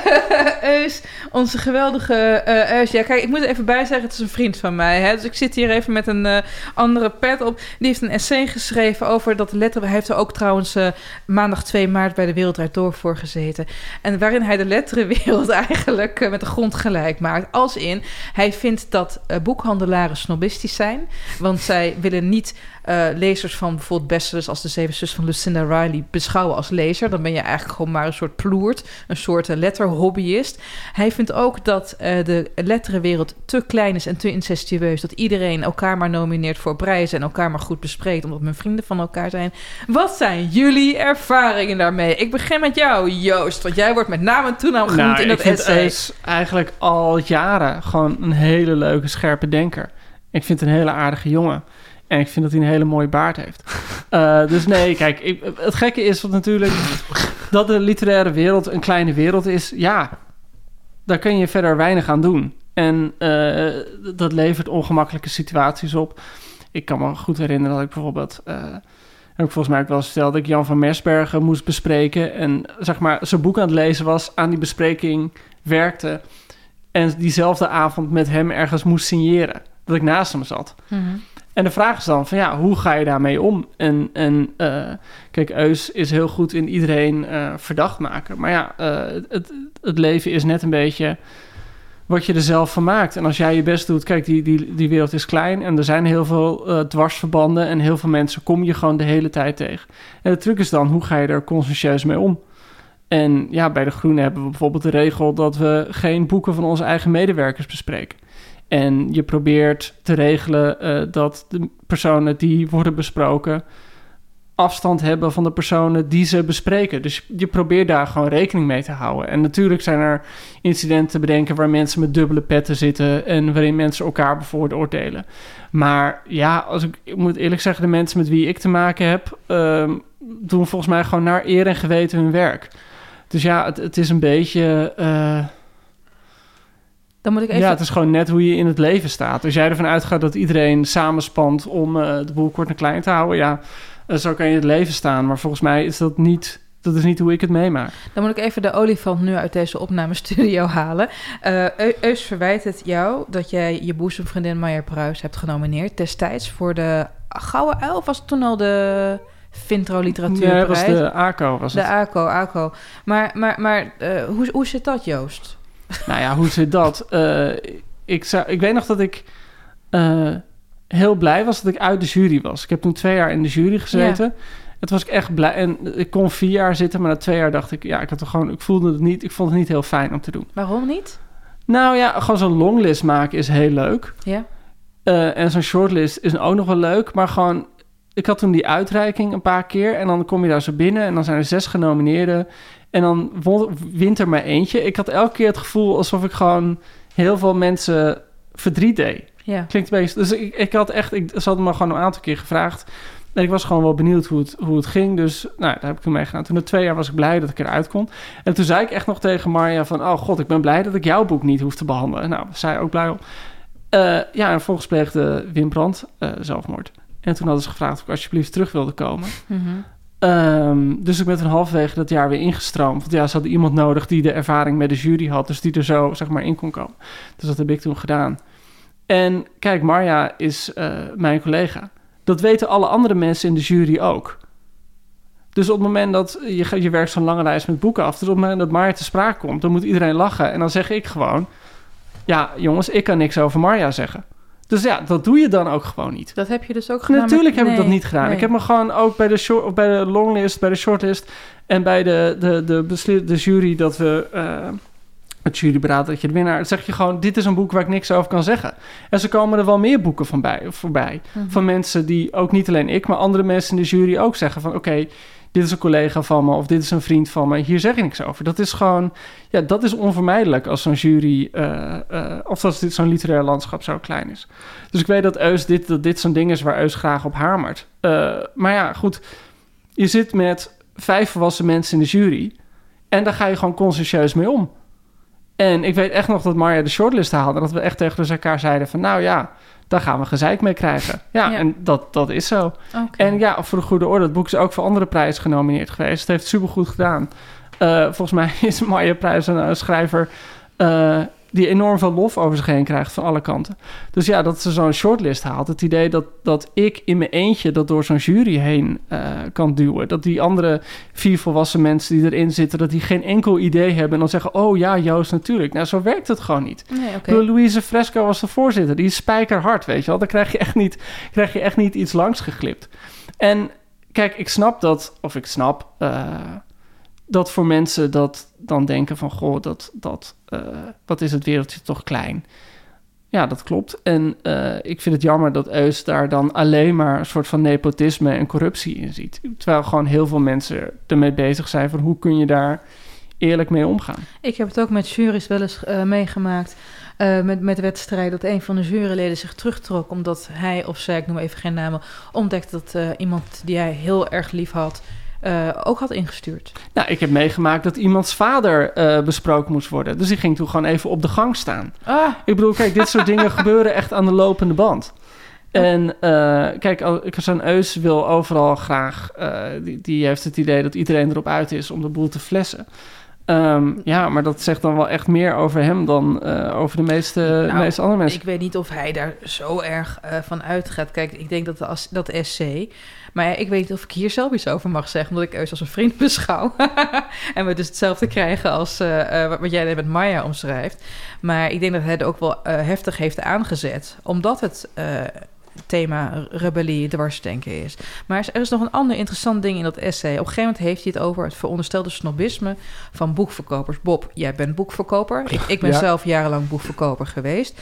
Eus, onze geweldige eh Eus. Ja, kijk, ik moet even bij zeggen, het is een vriend van mij. Hè? Dus ik zit hier even met een eh, andere pet op. Die heeft een essay geschreven over dat letter. Hij heeft er ook trouwens eh, maandag 2 maart bij de Wereld Door voor gezeten. En waarin hij de letterenwereld eigenlijk met de grond gelijk maakt. Als in, hij vindt dat boekhandelaren snobistisch zijn. Want zij willen niet eh, lezers van bijvoorbeeld bestsellers als De Zeven Zus van Lucinda Riley beschouwen als lezer. Dan ben je eigenlijk gewoon maar een soort ploert, een soort eh, letterhobbyist. Hij vindt ook dat eh, de letterenwereld te klein is en te incestueus. Dat iedereen elkaar maar nomineert voor prijzen en elkaar maar goed bespreekt, omdat men vrienden van elkaar zijn. Wat zijn jullie ervaringen daarmee? Ik begin met jou, Joost, want jij wordt met naam en toenaam genoemd Nou, in ik dat vind essay. Eus eigenlijk al jaren gewoon een hele leuke, scherpe denker. Ik vind het een hele aardige jongen. En ik vind dat hij een hele mooie baard heeft. Eh, dus nee, kijk, ik, het gekke is wat natuurlijk dat de literaire wereld een kleine wereld is. Ja, daar kun je verder weinig aan doen. En eh, dat levert ongemakkelijke situaties op. Ik kan me goed herinneren dat ik bijvoorbeeld... eh, heb ik volgens mij ook wel eens verteld dat ik Jan van Mersbergen moest bespreken. En zeg maar zijn boek aan het lezen was, aan die bespreking werkte. En diezelfde avond met hem ergens moest signeren. Dat ik naast hem zat. Mhm. En de vraag is dan van ja, hoe ga je daarmee om? En, eh, kijk, Eus is heel goed in iedereen eh, verdacht maken. Maar ja, eh, het, het leven is net een beetje wat je er zelf van maakt. En als jij je best doet, kijk, die, die, die wereld is klein en er zijn heel veel dwarsverbanden en heel veel mensen kom je gewoon de hele tijd tegen. En de truc is dan, hoe ga je er conscientieus mee om? En ja, bij de Groenen hebben we bijvoorbeeld de regel dat we geen boeken van onze eigen medewerkers bespreken. En je probeert te regelen eh, dat de personen die worden besproken afstand hebben van de personen die ze bespreken. Dus je probeert daar gewoon rekening mee te houden. En natuurlijk zijn er incidenten te bedenken waar mensen met dubbele petten zitten en waarin mensen elkaar bevooroordelen. Maar ja, als ik, moet eerlijk zeggen, de mensen met wie ik te maken heb, ehm, doen volgens mij gewoon naar eer en geweten hun werk. Dus ja, het, het is een beetje. eh, Dan moet ik even... ja, het is gewoon net hoe je in het leven staat. Als jij ervan uitgaat dat iedereen samenspant om eh, de boel kort en klein te houden, ja, eh, zo kan je in het leven staan. Maar volgens mij is dat niet Dat is niet hoe ik het meemaak. Dan moet ik even de olifant nu uit deze opnamestudio halen. Eh, Eu- Eus verwijt het jou dat jij je boezemvriendin Maya Pruis hebt genomineerd destijds voor de Gouden Uil. Of was het toen al de Vintro Nee, Literatuurprijs? dat was de ACO. Was de het. ACO, ACO. Maar, maar, maar hoe, hoe zit dat, Joost? Nou ja, hoe zit dat? Eh, ik, zou, ik weet nog dat ik eh, heel blij was dat ik uit de jury was. Ik heb toen twee jaar in de jury gezeten. Het was ik echt blij. En ik kon vier jaar zitten, maar na twee jaar dacht ik... Ja, ik, had er gewoon, ik voelde het niet. Ik vond het niet heel fijn om te doen. Waarom niet? Nou ja, gewoon zo'n longlist maken is heel leuk. Ja. Eh, en zo'n shortlist is ook nog wel leuk. Maar gewoon, ik had toen die uitreiking een paar keer. En dan kom je daar zo binnen en dan zijn er zes genomineerden. En dan won- wint er maar eentje. Ik had elke keer het gevoel alsof ik gewoon heel veel mensen verdriet deed. Ja. Klinkt een beetje... Dus ik, ik had echt... Ik, ze hadden me gewoon een aantal keer gevraagd. En ik was gewoon wel benieuwd hoe het, hoe het ging. Dus nou, daar heb ik toen mee gedaan. Toen na twee jaar was ik blij dat ik eruit kon. En toen zei ik echt nog tegen Marja van... Oh god, ik ben blij dat ik jouw boek niet hoef te behandelen. Nou, was zij ook blij om. Eh, ja, en vervolgens pleegde Wim Brandt eh, zelfmoord. En toen hadden ze gevraagd of ik alsjeblieft terug wilde komen. Mhm. Ehm, dus ik ben toen halverwege dat jaar weer ingestroomd. Want ja, ze hadden iemand nodig die de ervaring met de jury had. Dus die er zo, zeg maar, in kon komen. Dus dat heb ik toen gedaan. En kijk, Marja is eh, mijn collega. Dat weten alle andere mensen in de jury ook. Dus op het moment dat je, je werkt zo'n lange lijst met boeken af... dus op het moment dat Marja te sprake komt... dan moet iedereen lachen. En dan zeg ik gewoon... ja, jongens, ik kan niks over Marja zeggen. Dus ja, dat doe je dan ook gewoon niet. Dat heb je dus ook gedaan? met- Natuurlijk heb ik dat niet gedaan. nee. Ik heb me gewoon ook bij de, short, of bij de longlist, bij de shortlist en bij de, de, de, besli- de jury dat we. eh, het juryberaad dat je de winnaar. zeg je gewoon: dit is een boek waar ik niks over kan zeggen. En zo komen er wel meer boeken van bij, voorbij. Mhm. Van mensen die ook niet alleen ik, maar andere mensen in de jury ook zeggen: van oké, dit is een collega van me of dit is een vriend van me. Hier zeg ik niks over. Dat is gewoon, ja, dat is onvermijdelijk als zo'n jury, eh, eh, of als dit zo'n literair landschap zo klein is. Dus ik weet dat Eus dit, dat dit zo'n ding is waar Eus graag op hamert. Eh, maar ja, goed, je zit met vijf volwassen mensen in de jury en daar ga je gewoon conscientieus mee om. En ik weet echt nog dat Marja de shortlist haalde. Dat we echt tegen elkaar zeiden van... nou ja, daar gaan we gezeik mee krijgen. Ja, Ja. en dat, dat is zo. En ja, voor de goede orde... het boek is ook voor andere prijzen genomineerd geweest. Het heeft supergoed gedaan. Eh, volgens mij is Marja Prijs een eh, schrijver... eh, die enorm veel lof over zich heen krijgt van alle kanten. Dus ja, dat ze zo'n shortlist haalt. Het idee dat, dat ik in mijn eentje dat door zo'n jury heen eh, kan duwen. Dat die andere vier volwassen mensen die erin zitten... dat die geen enkel idee hebben en dan zeggen... oh ja, Joost, natuurlijk. Nou, zo werkt het gewoon niet. Nee, bedoel, Louise Fresco was de voorzitter. Die is spijkerhard, weet je wel. Dan krijg je echt niet, krijg je echt niet iets langs geglipt. En kijk, ik snap dat... of ik snap... eh, dat voor mensen dat dan denken van... goh, dat, dat, eh, wat is het wereldje toch klein. Ja, dat klopt. En eh, ik vind het jammer dat Eus daar dan alleen maar... een soort van nepotisme en corruptie in ziet. Terwijl gewoon heel veel mensen ermee bezig zijn... van hoe kun je daar eerlijk mee omgaan. Ik heb het ook met juries wel eens eh, meegemaakt. met, met wedstrijden dat een van de juryleden zich terugtrok. omdat hij of zij, ik noem even geen namen. ontdekte dat iemand die hij heel erg lief had. Eh, ook had ingestuurd. Nou, ik heb meegemaakt dat iemands vader eh, besproken moest worden. Dus die ging toen gewoon even op de gang staan. Ah, Ik bedoel, kijk, dit soort dingen gebeuren echt aan de lopende band. En eh, kijk, ik- zo'n Eus wil overal graag... die, die heeft het idee dat iedereen erop uit is om de boel te flessen. Ehm, ja, maar dat zegt dan wel echt meer over hem dan over de meeste, de Nou, meeste andere mensen. ik weet niet of hij daar zo erg eh, van uitgaat. Kijk, ik denk dat de, dat de SC... Maar ik weet niet of ik hier zelf iets over mag zeggen... omdat ik Eus als een vriend beschouw. en we dus hetzelfde krijgen als eh, eh, wat- jij met Maya omschrijft. Maar ik denk dat het ook wel eh, heftig heeft aangezet. Omdat het... thema rebellie, dwarsdenken is. Maar er is nog een ander interessant ding in dat essay. Op een gegeven moment heeft hij het over het veronderstelde snobisme van boekverkopers. Bob, jij bent boekverkoper. Ik, ik ben Ja. zelf jarenlang boekverkoper geweest.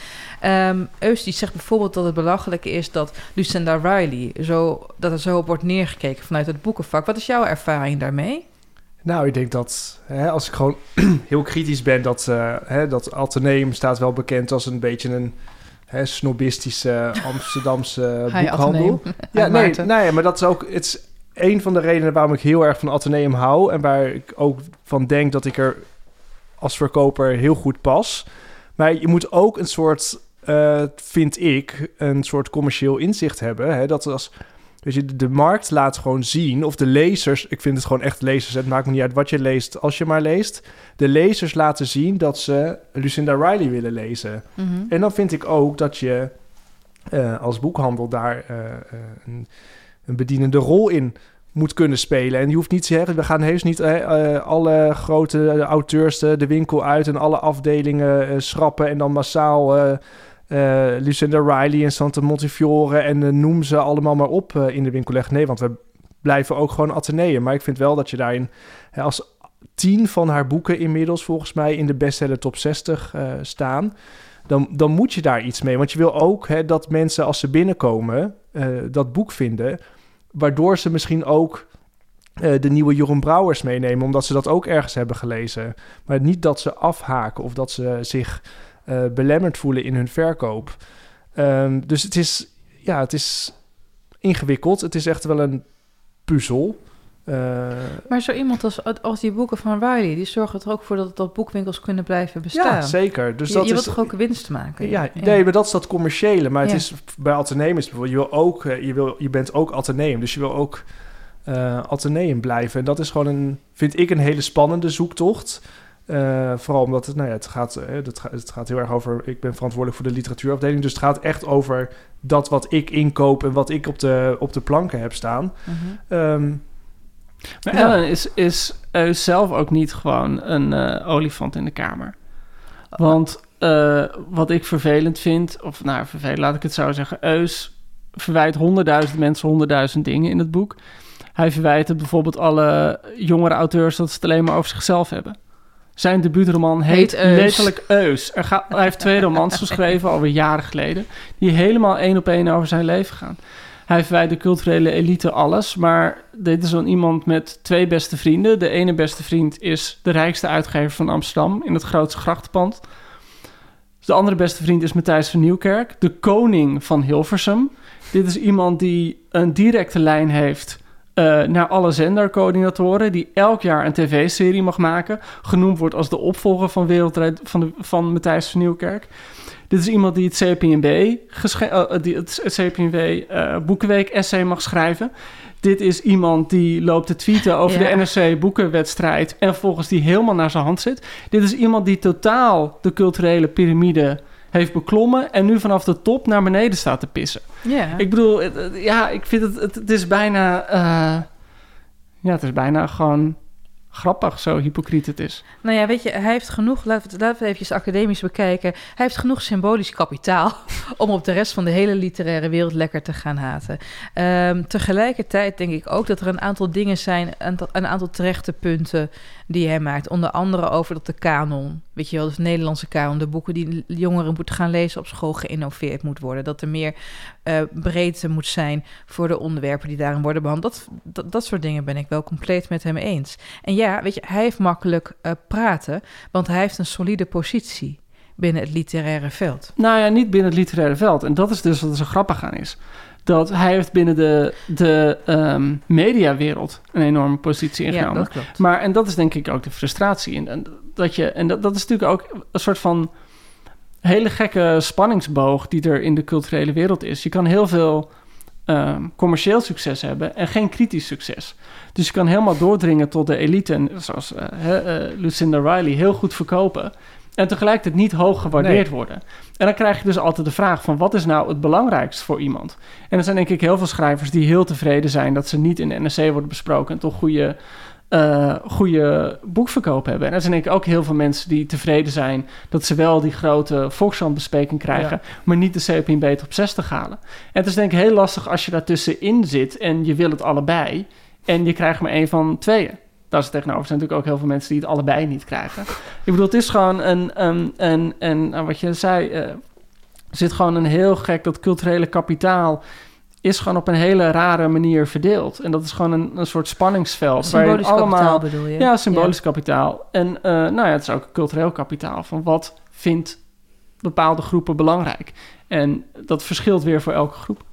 Eus die zegt bijvoorbeeld dat het belachelijk is dat Lucinda Riley... Zo, dat er zo op wordt neergekeken vanuit het boekenvak. Wat is jouw ervaring daarmee? Nou, ik denk dat hè, als ik gewoon heel kritisch ben, dat, eh hè, dat Atheneum staat wel bekend als een beetje een hè, snobistische Amsterdamse boekhandel. Ja, nee, nee, maar dat is ook het is een van de redenen waarom ik heel erg van Atheneum hou en waar ik ook van denk dat ik er als verkoper heel goed pas. Maar je moet ook een soort, eh, vind ik, een soort commercieel inzicht hebben. Hè? Dat als Dus je, de markt laat gewoon zien, of de lezers, ik vind het gewoon echt lezers, het maakt me niet uit wat je leest, als je maar leest. De lezers laten zien dat ze Lucinda Riley willen lezen. Mhm. En dan vind ik ook dat je eh, als boekhandel daar eh, eh, een, een bedienende rol in moet kunnen spelen. En je hoeft niet te zeggen, we gaan heus niet alle grote auteurs de, winkel uit en alle afdelingen schrappen en dan massaal eh, Lucinda Riley en Santa Montefiore en eh, noem ze allemaal maar op eh, in de winkel leggen. Nee, want we blijven ook gewoon Atheneum. Maar ik vind wel dat je daarin als tien van haar boeken inmiddels volgens mij in de bestseller top 60 eh, staan. Dan, dan moet je daar iets mee. Want je wil ook hè, dat mensen als ze binnenkomen dat boek vinden. Waardoor ze misschien ook de nieuwe Jeroen Brouwers meenemen. Omdat ze dat ook ergens hebben gelezen. Maar niet dat ze afhaken of dat ze zich eh, belemmerd voelen in hun verkoop. Ehm, dus het is, ja, het is ingewikkeld. Het is echt wel een puzzel. Eh, Maar zo iemand als, als die boeken van Riley, die zorgen er ook voor dat, dat boekwinkels kunnen blijven bestaan. ja, zeker. Dus je, dat je is, wilt toch ook winst maken? Ja, nee, maar dat is dat commerciële. Maar Ja. het is bij Atheneum is bijvoorbeeld, je wil ook, eh, je, wil, je bent ook Atheneum, dus je wil ook Atheneum blijven. En dat is gewoon een, vind ik, een hele spannende zoektocht. Eh, vooral omdat het, nou ja, het gaat, eh, het, gaat, het gaat heel erg over. Ik ben verantwoordelijk voor de literatuurafdeling, dus het gaat echt over dat wat ik inkoop en wat ik op de, op de planken heb staan. Mhm. Ehm, Maar Ja. Ellen, is, is Eus zelf ook niet gewoon een eh, olifant in de kamer? Want eh, wat ik vervelend vind, of nou vervelend, laat ik het zo zeggen. Eus verwijt honderdduizend mensen honderdduizend dingen in het boek. Hij verwijt het bijvoorbeeld alle jongere auteurs dat ze het alleen maar over zichzelf hebben. Zijn debuutroman heet, Heet Eus. letterlijk Eus. Er gaat, hij heeft twee romans geschreven, alweer jaren geleden, die helemaal één op één over zijn leven gaan. Hij verwijt de culturele elite alles, maar dit is dan iemand met twee beste vrienden. De ene beste vriend is de rijkste uitgever van Amsterdam in het grootste grachtenpand. De andere beste vriend is Matthijs van Nieuwkerk, de koning van Hilversum. Dit is iemand die een directe lijn heeft eh, naar alle zendercoördinatoren, die elk jaar een tv-serie mag maken, genoemd wordt als de opvolger van, Wereldrijd, van, de, van Matthijs van Nieuwkerk. Dit is iemand die het CPNB, gesche- eh, die het CPNB eh, Boekenweek-essay mag schrijven. Dit is iemand die loopt te tweeten over Ja. de NRC boekenwedstrijd en volgens die helemaal naar zijn hand zit. Dit is iemand die totaal de culturele piramide heeft beklommen en nu vanaf de top naar beneden staat te pissen. Ja. Ik bedoel, ja, ik vind het, het, het is bijna, eh, ja, het is bijna gewoon grappig zo hypocriet het is. Nou ja, weet je, hij heeft genoeg, laten we het, even academisch bekijken. Hij heeft genoeg symbolisch kapitaal om op de rest van de hele literaire wereld lekker te gaan haten. Ehm, tegelijkertijd denk ik ook dat er een aantal dingen zijn, een aantal, een aantal terechte punten die hij maakt. Onder andere over dat de kanon, weet je wel, dus de Nederlandse kanon, de boeken die jongeren moeten gaan lezen op school geïnnoveerd moet worden. Dat er meer eh, breedte moet zijn voor de onderwerpen die daarin worden behandeld. Dat, dat, dat soort dingen ben ik wel compleet met hem eens. En ja, weet je, hij heeft makkelijk eh, praten, want hij heeft een solide positie binnen het literaire veld. Nou ja, niet binnen het literaire veld. En dat is dus wat er zo grappig aan is. Dat hij heeft binnen de, de ehm, mediawereld een enorme positie Ja, ingenomen. dat klopt. Maar, en dat is denk ik ook de frustratie. En, en dat, je, en dat, dat is natuurlijk ook een soort van hele gekke spanningsboog die er in de culturele wereld is. Je kan heel veel ehm, commercieel succes hebben en geen kritisch succes. Dus je kan helemaal doordringen tot de elite, en zoals eh, eh, Lucinda Riley, heel goed verkopen. En tegelijkertijd niet hoog gewaardeerd Nee. worden. En dan krijg je dus altijd de vraag van wat is nou het belangrijkst voor iemand? En er zijn denk ik heel veel schrijvers die heel tevreden zijn dat ze niet in de NRC worden besproken en toch goede, eh, goede boekverkoop hebben. En er zijn denk ik ook heel veel mensen die tevreden zijn dat ze wel die grote Volkskrant-bespreking krijgen, maar niet de CPNB top 60 halen. En het is denk ik heel lastig als je daartussenin zit en je wil het allebei en je krijgt maar één van tweeën. Daar is tegenover zijn natuurlijk ook heel veel mensen die het allebei niet krijgen. Ik bedoel, het is gewoon een, een, een, een nou, wat je zei, er zit gewoon een heel gek, dat culturele kapitaal is gewoon op een hele rare manier verdeeld. En dat is gewoon een, een soort spanningsveld. Symbolisch kapitaal bedoel je? Ja, symbolisch kapitaal. En eh, nou ja, het is ook cultureel kapitaal. Van wat vindt bepaalde groepen belangrijk? En dat verschilt weer voor elke groep.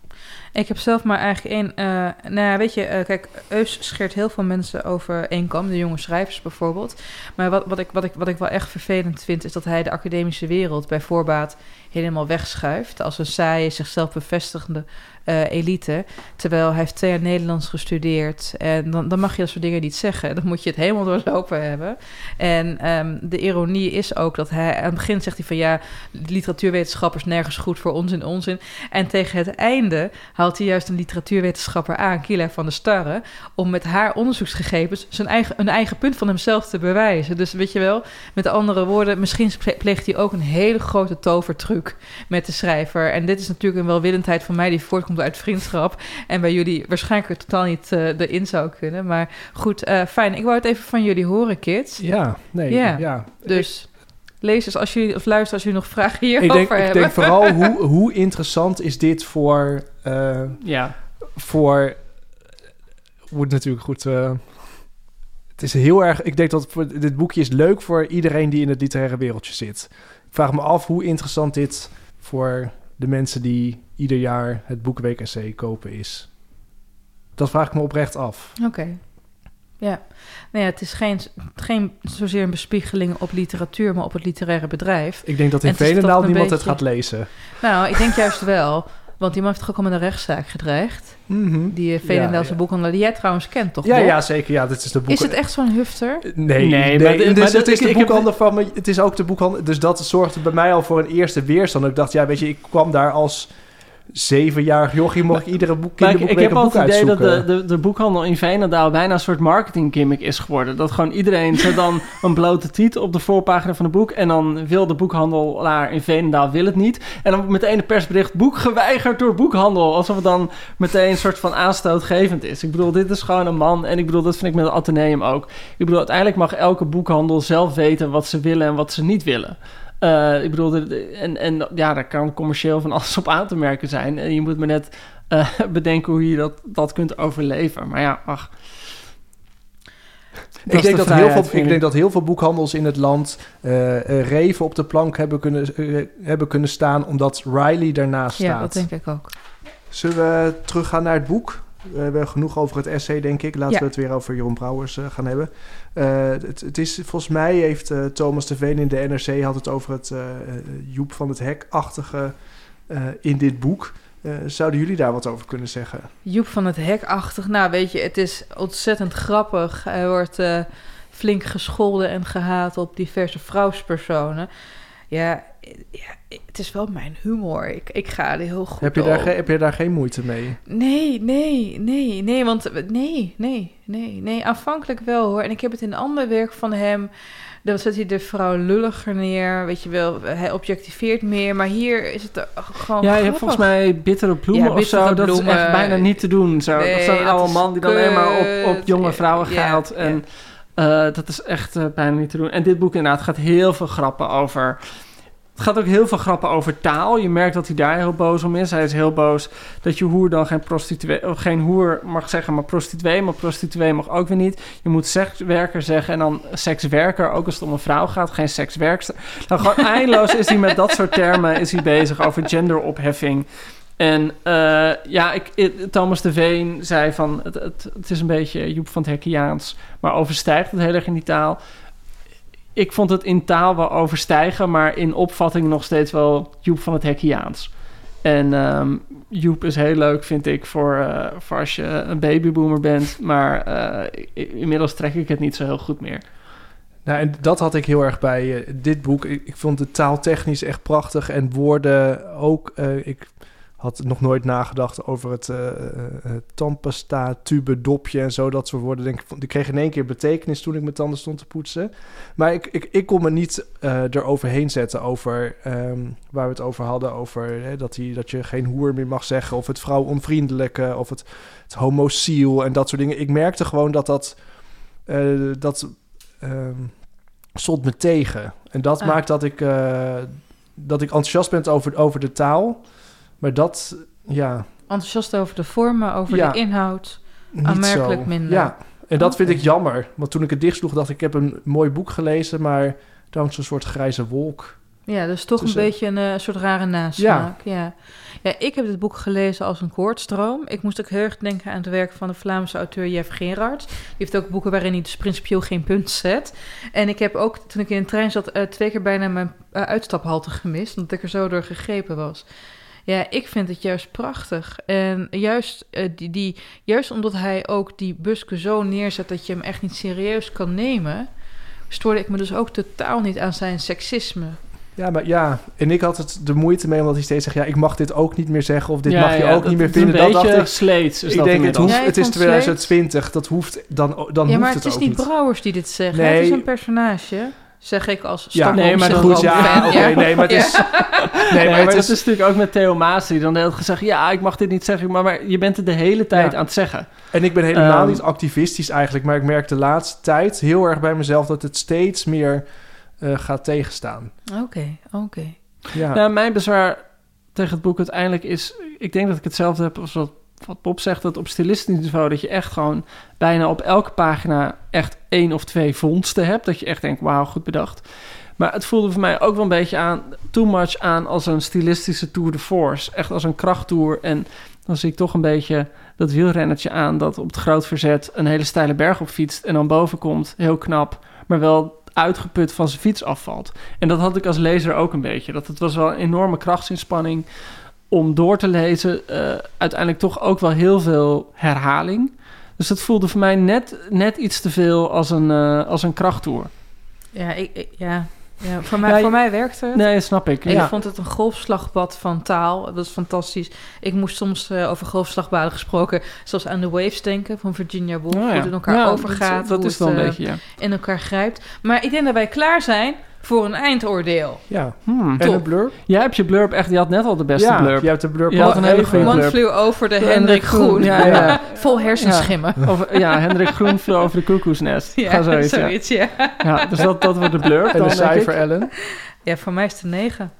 Ik heb zelf maar eigenlijk één... eh, nou ja, weet je, eh, kijk, Eus scheert heel veel mensen over één kam. De jonge schrijvers bijvoorbeeld. Maar wat, wat, ik, wat, ik, wat ik wel echt vervelend vind... is dat hij de academische wereld bij voorbaat helemaal wegschuift... als een saaie, zichzelf bevestigende eh, elite. Terwijl hij heeft twee jaar Nederlands gestudeerd. En dan, dan mag je dat soort dingen niet zeggen. Dan moet je het helemaal doorlopen hebben. En ehm, de ironie is ook dat hij... aan het begin zegt hij van... ja, literatuurwetenschap is nergens goed voor onzin, onzin. En tegen het einde haalt hij juist een literatuurwetenschapper aan... Kila van der Starre... om met haar onderzoeksgegevens... Zijn eigen, een eigen punt van hemzelf te bewijzen. Dus weet je wel, met andere woorden... misschien pleegt hij ook een hele grote tovertruc met de schrijver. En dit is natuurlijk een welwillendheid van mij... die voortkomt uit vriendschap. En bij jullie waarschijnlijk er totaal niet eh, erin zou kunnen. Maar goed, eh, fijn. Ik wou het even van jullie horen, kids. Ja, nee, Ja. ja. Dus lezers, als jullie, of luisteren, als jullie nog vragen hierover Ik denk, ik hebben. denk vooral hoe, hoe interessant is dit voor... eh, Ja. voor... Moet natuurlijk goed... eh, het is heel erg... Ik denk dat voor, dit boekje is leuk voor iedereen die in het literaire wereldje zit. Vraag me af hoe interessant dit voor de mensen die ieder jaar het Boekenweek essay kopen is. Dat vraag ik me oprecht af. Oké. Ja. Nou ja, het is geen, geen zozeer een bespiegeling op literatuur, maar op het literaire bedrijf. Ik denk dat in een niemand het gaat lezen. Nou, ik denk juist wel. Want die man heeft toch ook al met een rechtszaak gedreigd? Mhm. Die uh, Veenendaalse Ja, ja. boekhandelaar, die jij trouwens kent, toch? Ja, ja, zeker. Ja, dit is de. Is het echt zo'n hufter? Nee, Nee, nee, maar de- dus maar het is ik- de boekhandel van me. Het is ook de boekhandel. Dus dat zorgde bij mij al voor een eerste weerstand. Ik dacht, ja, weet je, ik kwam daar als zevenjarig jochie, mocht ik iedere boek, ik, heb een altijd het idee dat de, de, de boekhandel in Veenendaal bijna een soort marketing gimmick is geworden. Dat gewoon iedereen zet dan een blote titel op de voorpagina van het boek. En dan wil de boekhandelaar in Veenendaal wil het niet. En dan meteen een persbericht, boek geweigerd door boekhandel. Alsof het dan meteen een soort van aanstootgevend is. Ik bedoel, dit is gewoon een man. En ik bedoel, dat vind ik met het Atheneum ook. Ik bedoel, uiteindelijk mag elke boekhandel zelf weten wat ze willen en wat ze niet willen. Eh, ik bedoel, en, en ja, daar kan commercieel van alles op aan te merken zijn. En je moet maar net eh, bedenken hoe je dat, dat kunt overleven. Maar ja, ach. Ik denk, de dat heel veel, ik denk dat heel veel boekhandels in het land eh, eh, reven op de plank hebben kunnen, hebben kunnen staan... omdat Riley daarnaast staat. Ja, dat denk ik ook. Zullen we teruggaan naar het boek? We hebben genoeg over het essay, denk ik. Laten Ja. we het weer over Jeroen Brouwers eh, gaan hebben. Eh, het, het is, volgens mij heeft eh, Thomas de Veen in de NRC... had het over het Joep van het Hek-achtige in dit boek. Zouden jullie daar wat over kunnen zeggen? Joep van het Hek-achtig. Nou, weet je, het is ontzettend grappig. Hij wordt flink gescholden en gehaat op diverse vrouwspersonen. Ja, ja, het is wel mijn humor. Ik, ik ga er heel goed Heb je, daar heb je daar geen moeite mee? Nee, nee, nee, nee, want nee, nee, nee, nee, aanvankelijk wel hoor. En ik heb het in een ander werk van hem, dan zet hij de vrouw lulliger neer, weet je wel, hij objectiveert meer, maar hier is het er gewoon Ja, je hebt volgens mij bittere bloemen Ja, of zo. Dat is echt bijna niet te doen. Zo. dat is Nee, zo'n dat oude is man die dan alleen maar op, op jonge vrouwen gaat. ja. En eh, dat is echt eh, bijna niet te doen. En dit boek inderdaad gaat heel veel grappen over... Het gaat ook heel veel grappen over taal. Je merkt dat hij daar heel boos om is. Hij is heel boos dat je hoer dan geen prostituee... Of geen hoer mag zeggen, maar prostituee. Maar prostituee mag ook weer niet. Je moet sekswerker zeggen en dan sekswerker. Ook als het om een vrouw gaat, geen sekswerkster. Nou, gewoon eindeloos is hij met dat soort termen is hij bezig over genderopheffing. En eh, ja, ik, ik- Thomas de Veen zei van... Het, het, het is een beetje Joep van het Hekkiaans... maar overstijgt het heel erg in die taal. Ik vond het in taal wel overstijgen... maar in opvatting nog steeds wel Joep van het Hekkiaans. En ehm, Joep is heel leuk, vind ik, voor, eh, als je een babyboomer bent. Maar eh, inmiddels trek ik het niet zo heel goed meer. Nou, en dat had ik heel erg bij eh, dit boek. Ik, vond de taal technisch echt prachtig en woorden ook. ik had nog nooit nagedacht over het eh, tandpasta, tube, dopje en zo. Dat soort woorden. Denk ik, die kregen in één keer betekenis toen ik mijn tanden stond te poetsen. Maar ik, ik, ik kon me niet eh eroverheen zetten over ehm, waar we het over hadden. Over hè, dat, die, dat je geen hoer meer mag zeggen. Of het vrouwonvriendelijke. Of het, het homosiel en dat soort dingen. Ik merkte gewoon dat dat... dat ehm, stond me tegen. En dat Ah. maakt dat ik, dat ik enthousiast ben over, over de taal. Maar dat, ja, Enthousiast over de vormen, over Ja. de inhoud. Aanmerkelijk zo. minder. Ja, en dat vind Oké. ik jammer. Want toen ik het dichtsloeg, dacht ik, ik heb een mooi boek gelezen... maar dan zo'n soort grijze wolk Ja, dus toch Dus, een eh, beetje een eh, soort rare nasmaak. Ja. ja. ik heb dit boek gelezen als een koordstroom. Ik moest ook heel erg denken aan het werk van de Vlaamse auteur Jeff Gerards. Die heeft ook boeken waarin hij dus principieel geen punt zet. En ik heb ook, toen ik in de trein zat, eh, twee keer bijna mijn uitstaphalte gemist. Omdat ik er zo door gegrepen was. Ja, ik vind het juist prachtig. En juist, eh, die, die, juist omdat hij ook die buske zo neerzet dat je hem echt niet serieus kan nemen... stoorde ik me dus ook totaal niet aan zijn seksisme. Ja, maar ja, en ik had het de moeite mee omdat hij steeds zegt... ja, ik mag dit ook niet meer zeggen of dit Ja, mag je ja, ook dat niet meer vinden. Dat dacht ik, sleets is ik dat denk, het, hoeft, Ja, het is vond 2020, dat hoeft, dan, dan ja, hoeft maar het, het is ook niet niet. Brouwers die dit zeggen. Nee. Het is een personage. Zeg ik als Ja, nee, maar Goed, ja, oké, nee, maar het is... Nee, Nee, maar maar het dat is... is natuurlijk ook met Theo Maas, die dan tijd gezegd... ja, ik mag dit niet zeggen, maar, maar je bent het de hele tijd Ja. aan het zeggen. En ik ben helemaal Ehm, niet activistisch eigenlijk, maar ik merk de laatste tijd heel erg bij mezelf dat het steeds meer eh, gaat tegenstaan. Oké, oké. Ja. Nou, mijn bezwaar tegen het boek uiteindelijk is... ik denk dat ik hetzelfde heb als wat, wat Bob zegt... dat op stilistisch niveau dat je echt gewoon bijna op elke pagina... echt één of twee vondsten hebt. Dat je echt denkt, wauw, goed bedacht. Maar het voelde voor mij ook wel een beetje aan... too much aan als een stilistische tour de force. Echt als een krachttour. En dan zie ik toch een beetje dat wielrennertje aan... dat op het groot verzet een hele steile berg op fietst... en dan boven komt, heel knap... maar wel uitgeput van zijn fiets afvalt. En dat had ik als lezer ook een beetje. Dat het was wel een enorme krachtsinspanning om door te lezen. Eh, uiteindelijk toch ook wel heel veel herhaling. Dus dat voelde voor mij net, net iets te veel als een, eh, als een krachttour. Ja, ik, ik- ja. ja voor, mij, Ja, voor mij werkte het. Nee, snap ik. Ik Ja. vond het een golfslagbad van taal. Dat was fantastisch. Ik moest soms eh, over golfslagbaden gesproken... zoals aan The Waves denken van Virginia Woolf. Oh ja. Hoe het in elkaar overgaat. Dat, dat hoe is wel een beetje, in elkaar grijpt. Maar ik denk dat wij klaar zijn voor een eindoordeel. ja. Hmm. En een blurb? Jij hebt je blurb echt... Je had net al de beste ja, blurb. je hebt de blurb Je had al een hele goede blurb. flew over de De Hendrik Hendrik Groen. Groen, ja, ja. Vol hersenschimmen. Over, ja, Hendrik Groen vloog over de koekoesnest. Ja, Ga zoiets, zoiets, ja. ja. ja. Dus dat, dat wordt de blurb En dan, de cijfer, Ellen? Ja, voor mij is het een 9.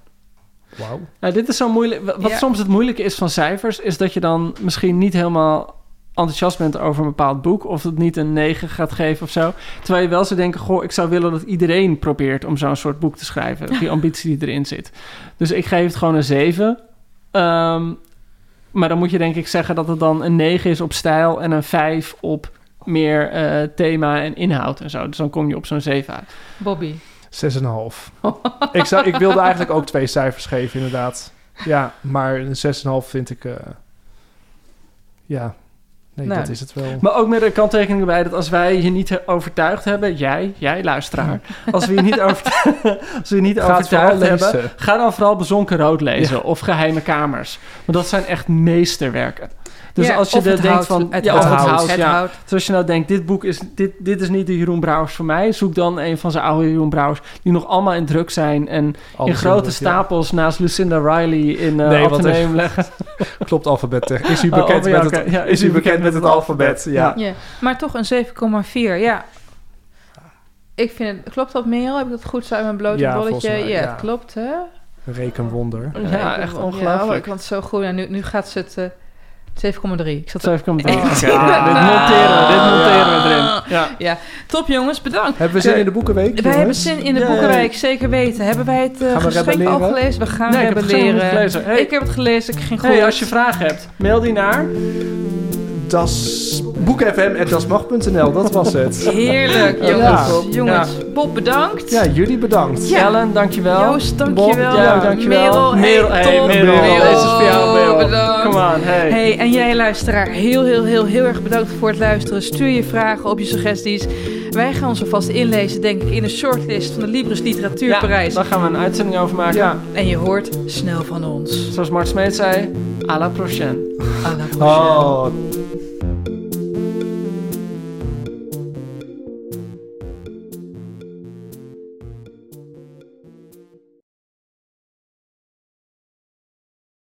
Wauw. Nou, dit is zo moeilijk. Wat wat Ja. soms het moeilijke is van cijfers, is dat je dan misschien niet helemaal enthousiast bent over een bepaald boek. Of het niet een 9 gaat geven of zo. Terwijl je wel zou denken: Goh, ik zou willen dat iedereen probeert om zo'n soort boek te schrijven. Die ambitie die erin zit. Dus ik geef het gewoon een 7. Ehm, maar dan moet je denk ik zeggen dat het dan een 9 is op stijl en een 5 op meer eh, thema en inhoud en zo. Dus dan kom je op zo'n 7 uit. Bobby. 6,5. ik, zou, ik wilde eigenlijk ook twee cijfers geven, inderdaad. Ja, maar een 6,5 vind ik... eh, ja, nee, Nou. dat is het wel. Maar ook met een kanttekening erbij dat als wij je niet overtuigd hebben, jij, jij luisteraar, als we je niet, overtu- als we je niet overtuigd hebben, lezen. ga dan vooral Bezonken Rood lezen Ja. of Geheime Kamers. Want dat zijn echt meesterwerken. Dus Ja, als je denkt hout, van... het ja, hout. het hout, Het ja. hout. Dus als je nou denkt, dit boek is, dit, dit is niet de Jeroen Brouwers voor mij. Zoek dan een van zijn oude Jeroen Brouwers die nog allemaal in druk zijn. En in grote ja. stapels naast Lucinda Riley in eh Nee, want er- leggen. Klopt alfabet. Is u Oh, bekend, oh, ja, met, het. Ja, is u bekend met het alfabet? Ja. Ja, maar toch een 7,4. Ja. Ik vind het... Klopt dat, Merel? Heb ik dat goed zo uit mijn blote Ja, bolletje? mij, ja, ja. het klopt, hè? Een rekenwonder. Ja, ik- echt Ja, ongelooflijk. ik vond het zo goed. Ja, nu, nu gaat ze het... eh, 7,3. Ik zat 7,3. Oh. Oké, ja, dit monteren we, dit monteren we erin. Ja. Ja, top jongens, bedankt. Hebben we zin in de boekenweek? Wij hebben zin in de boekenweek, zeker weten. Hebben wij het eh we geschenk al gelezen? We gaan Nee, ik heb het gelezen. Hey. Ik heb het gelezen, ik ging goed. Hey, als je vragen hebt, mail die naar. Das boekfm.dasmag.nl, dat was het. Heerlijk, Ja. jongens. Ja. Jongens, Bob bedankt. Ja, jullie bedankt. Ja. Ellen, dankjewel. Joost, Bob, dankjewel. ja, dankjewel. Merel, hey, Merel, hey, top. Merel. Merel. Deze is voor jou, Merel. bedankt. Come on, hey. Hey, en jij luisteraar, heel, heel, heel, heel erg bedankt voor het luisteren. Stuur je vragen op je suggesties. Wij gaan ons alvast inlezen, denk ik, in de shortlist van de Libris Literatuurprijs. Ja, daar gaan we een uitzending over maken. Ja. En je hoort snel van ons. Zoals Mart Smeet zei, à la prochaine. À la prochaine. Oh,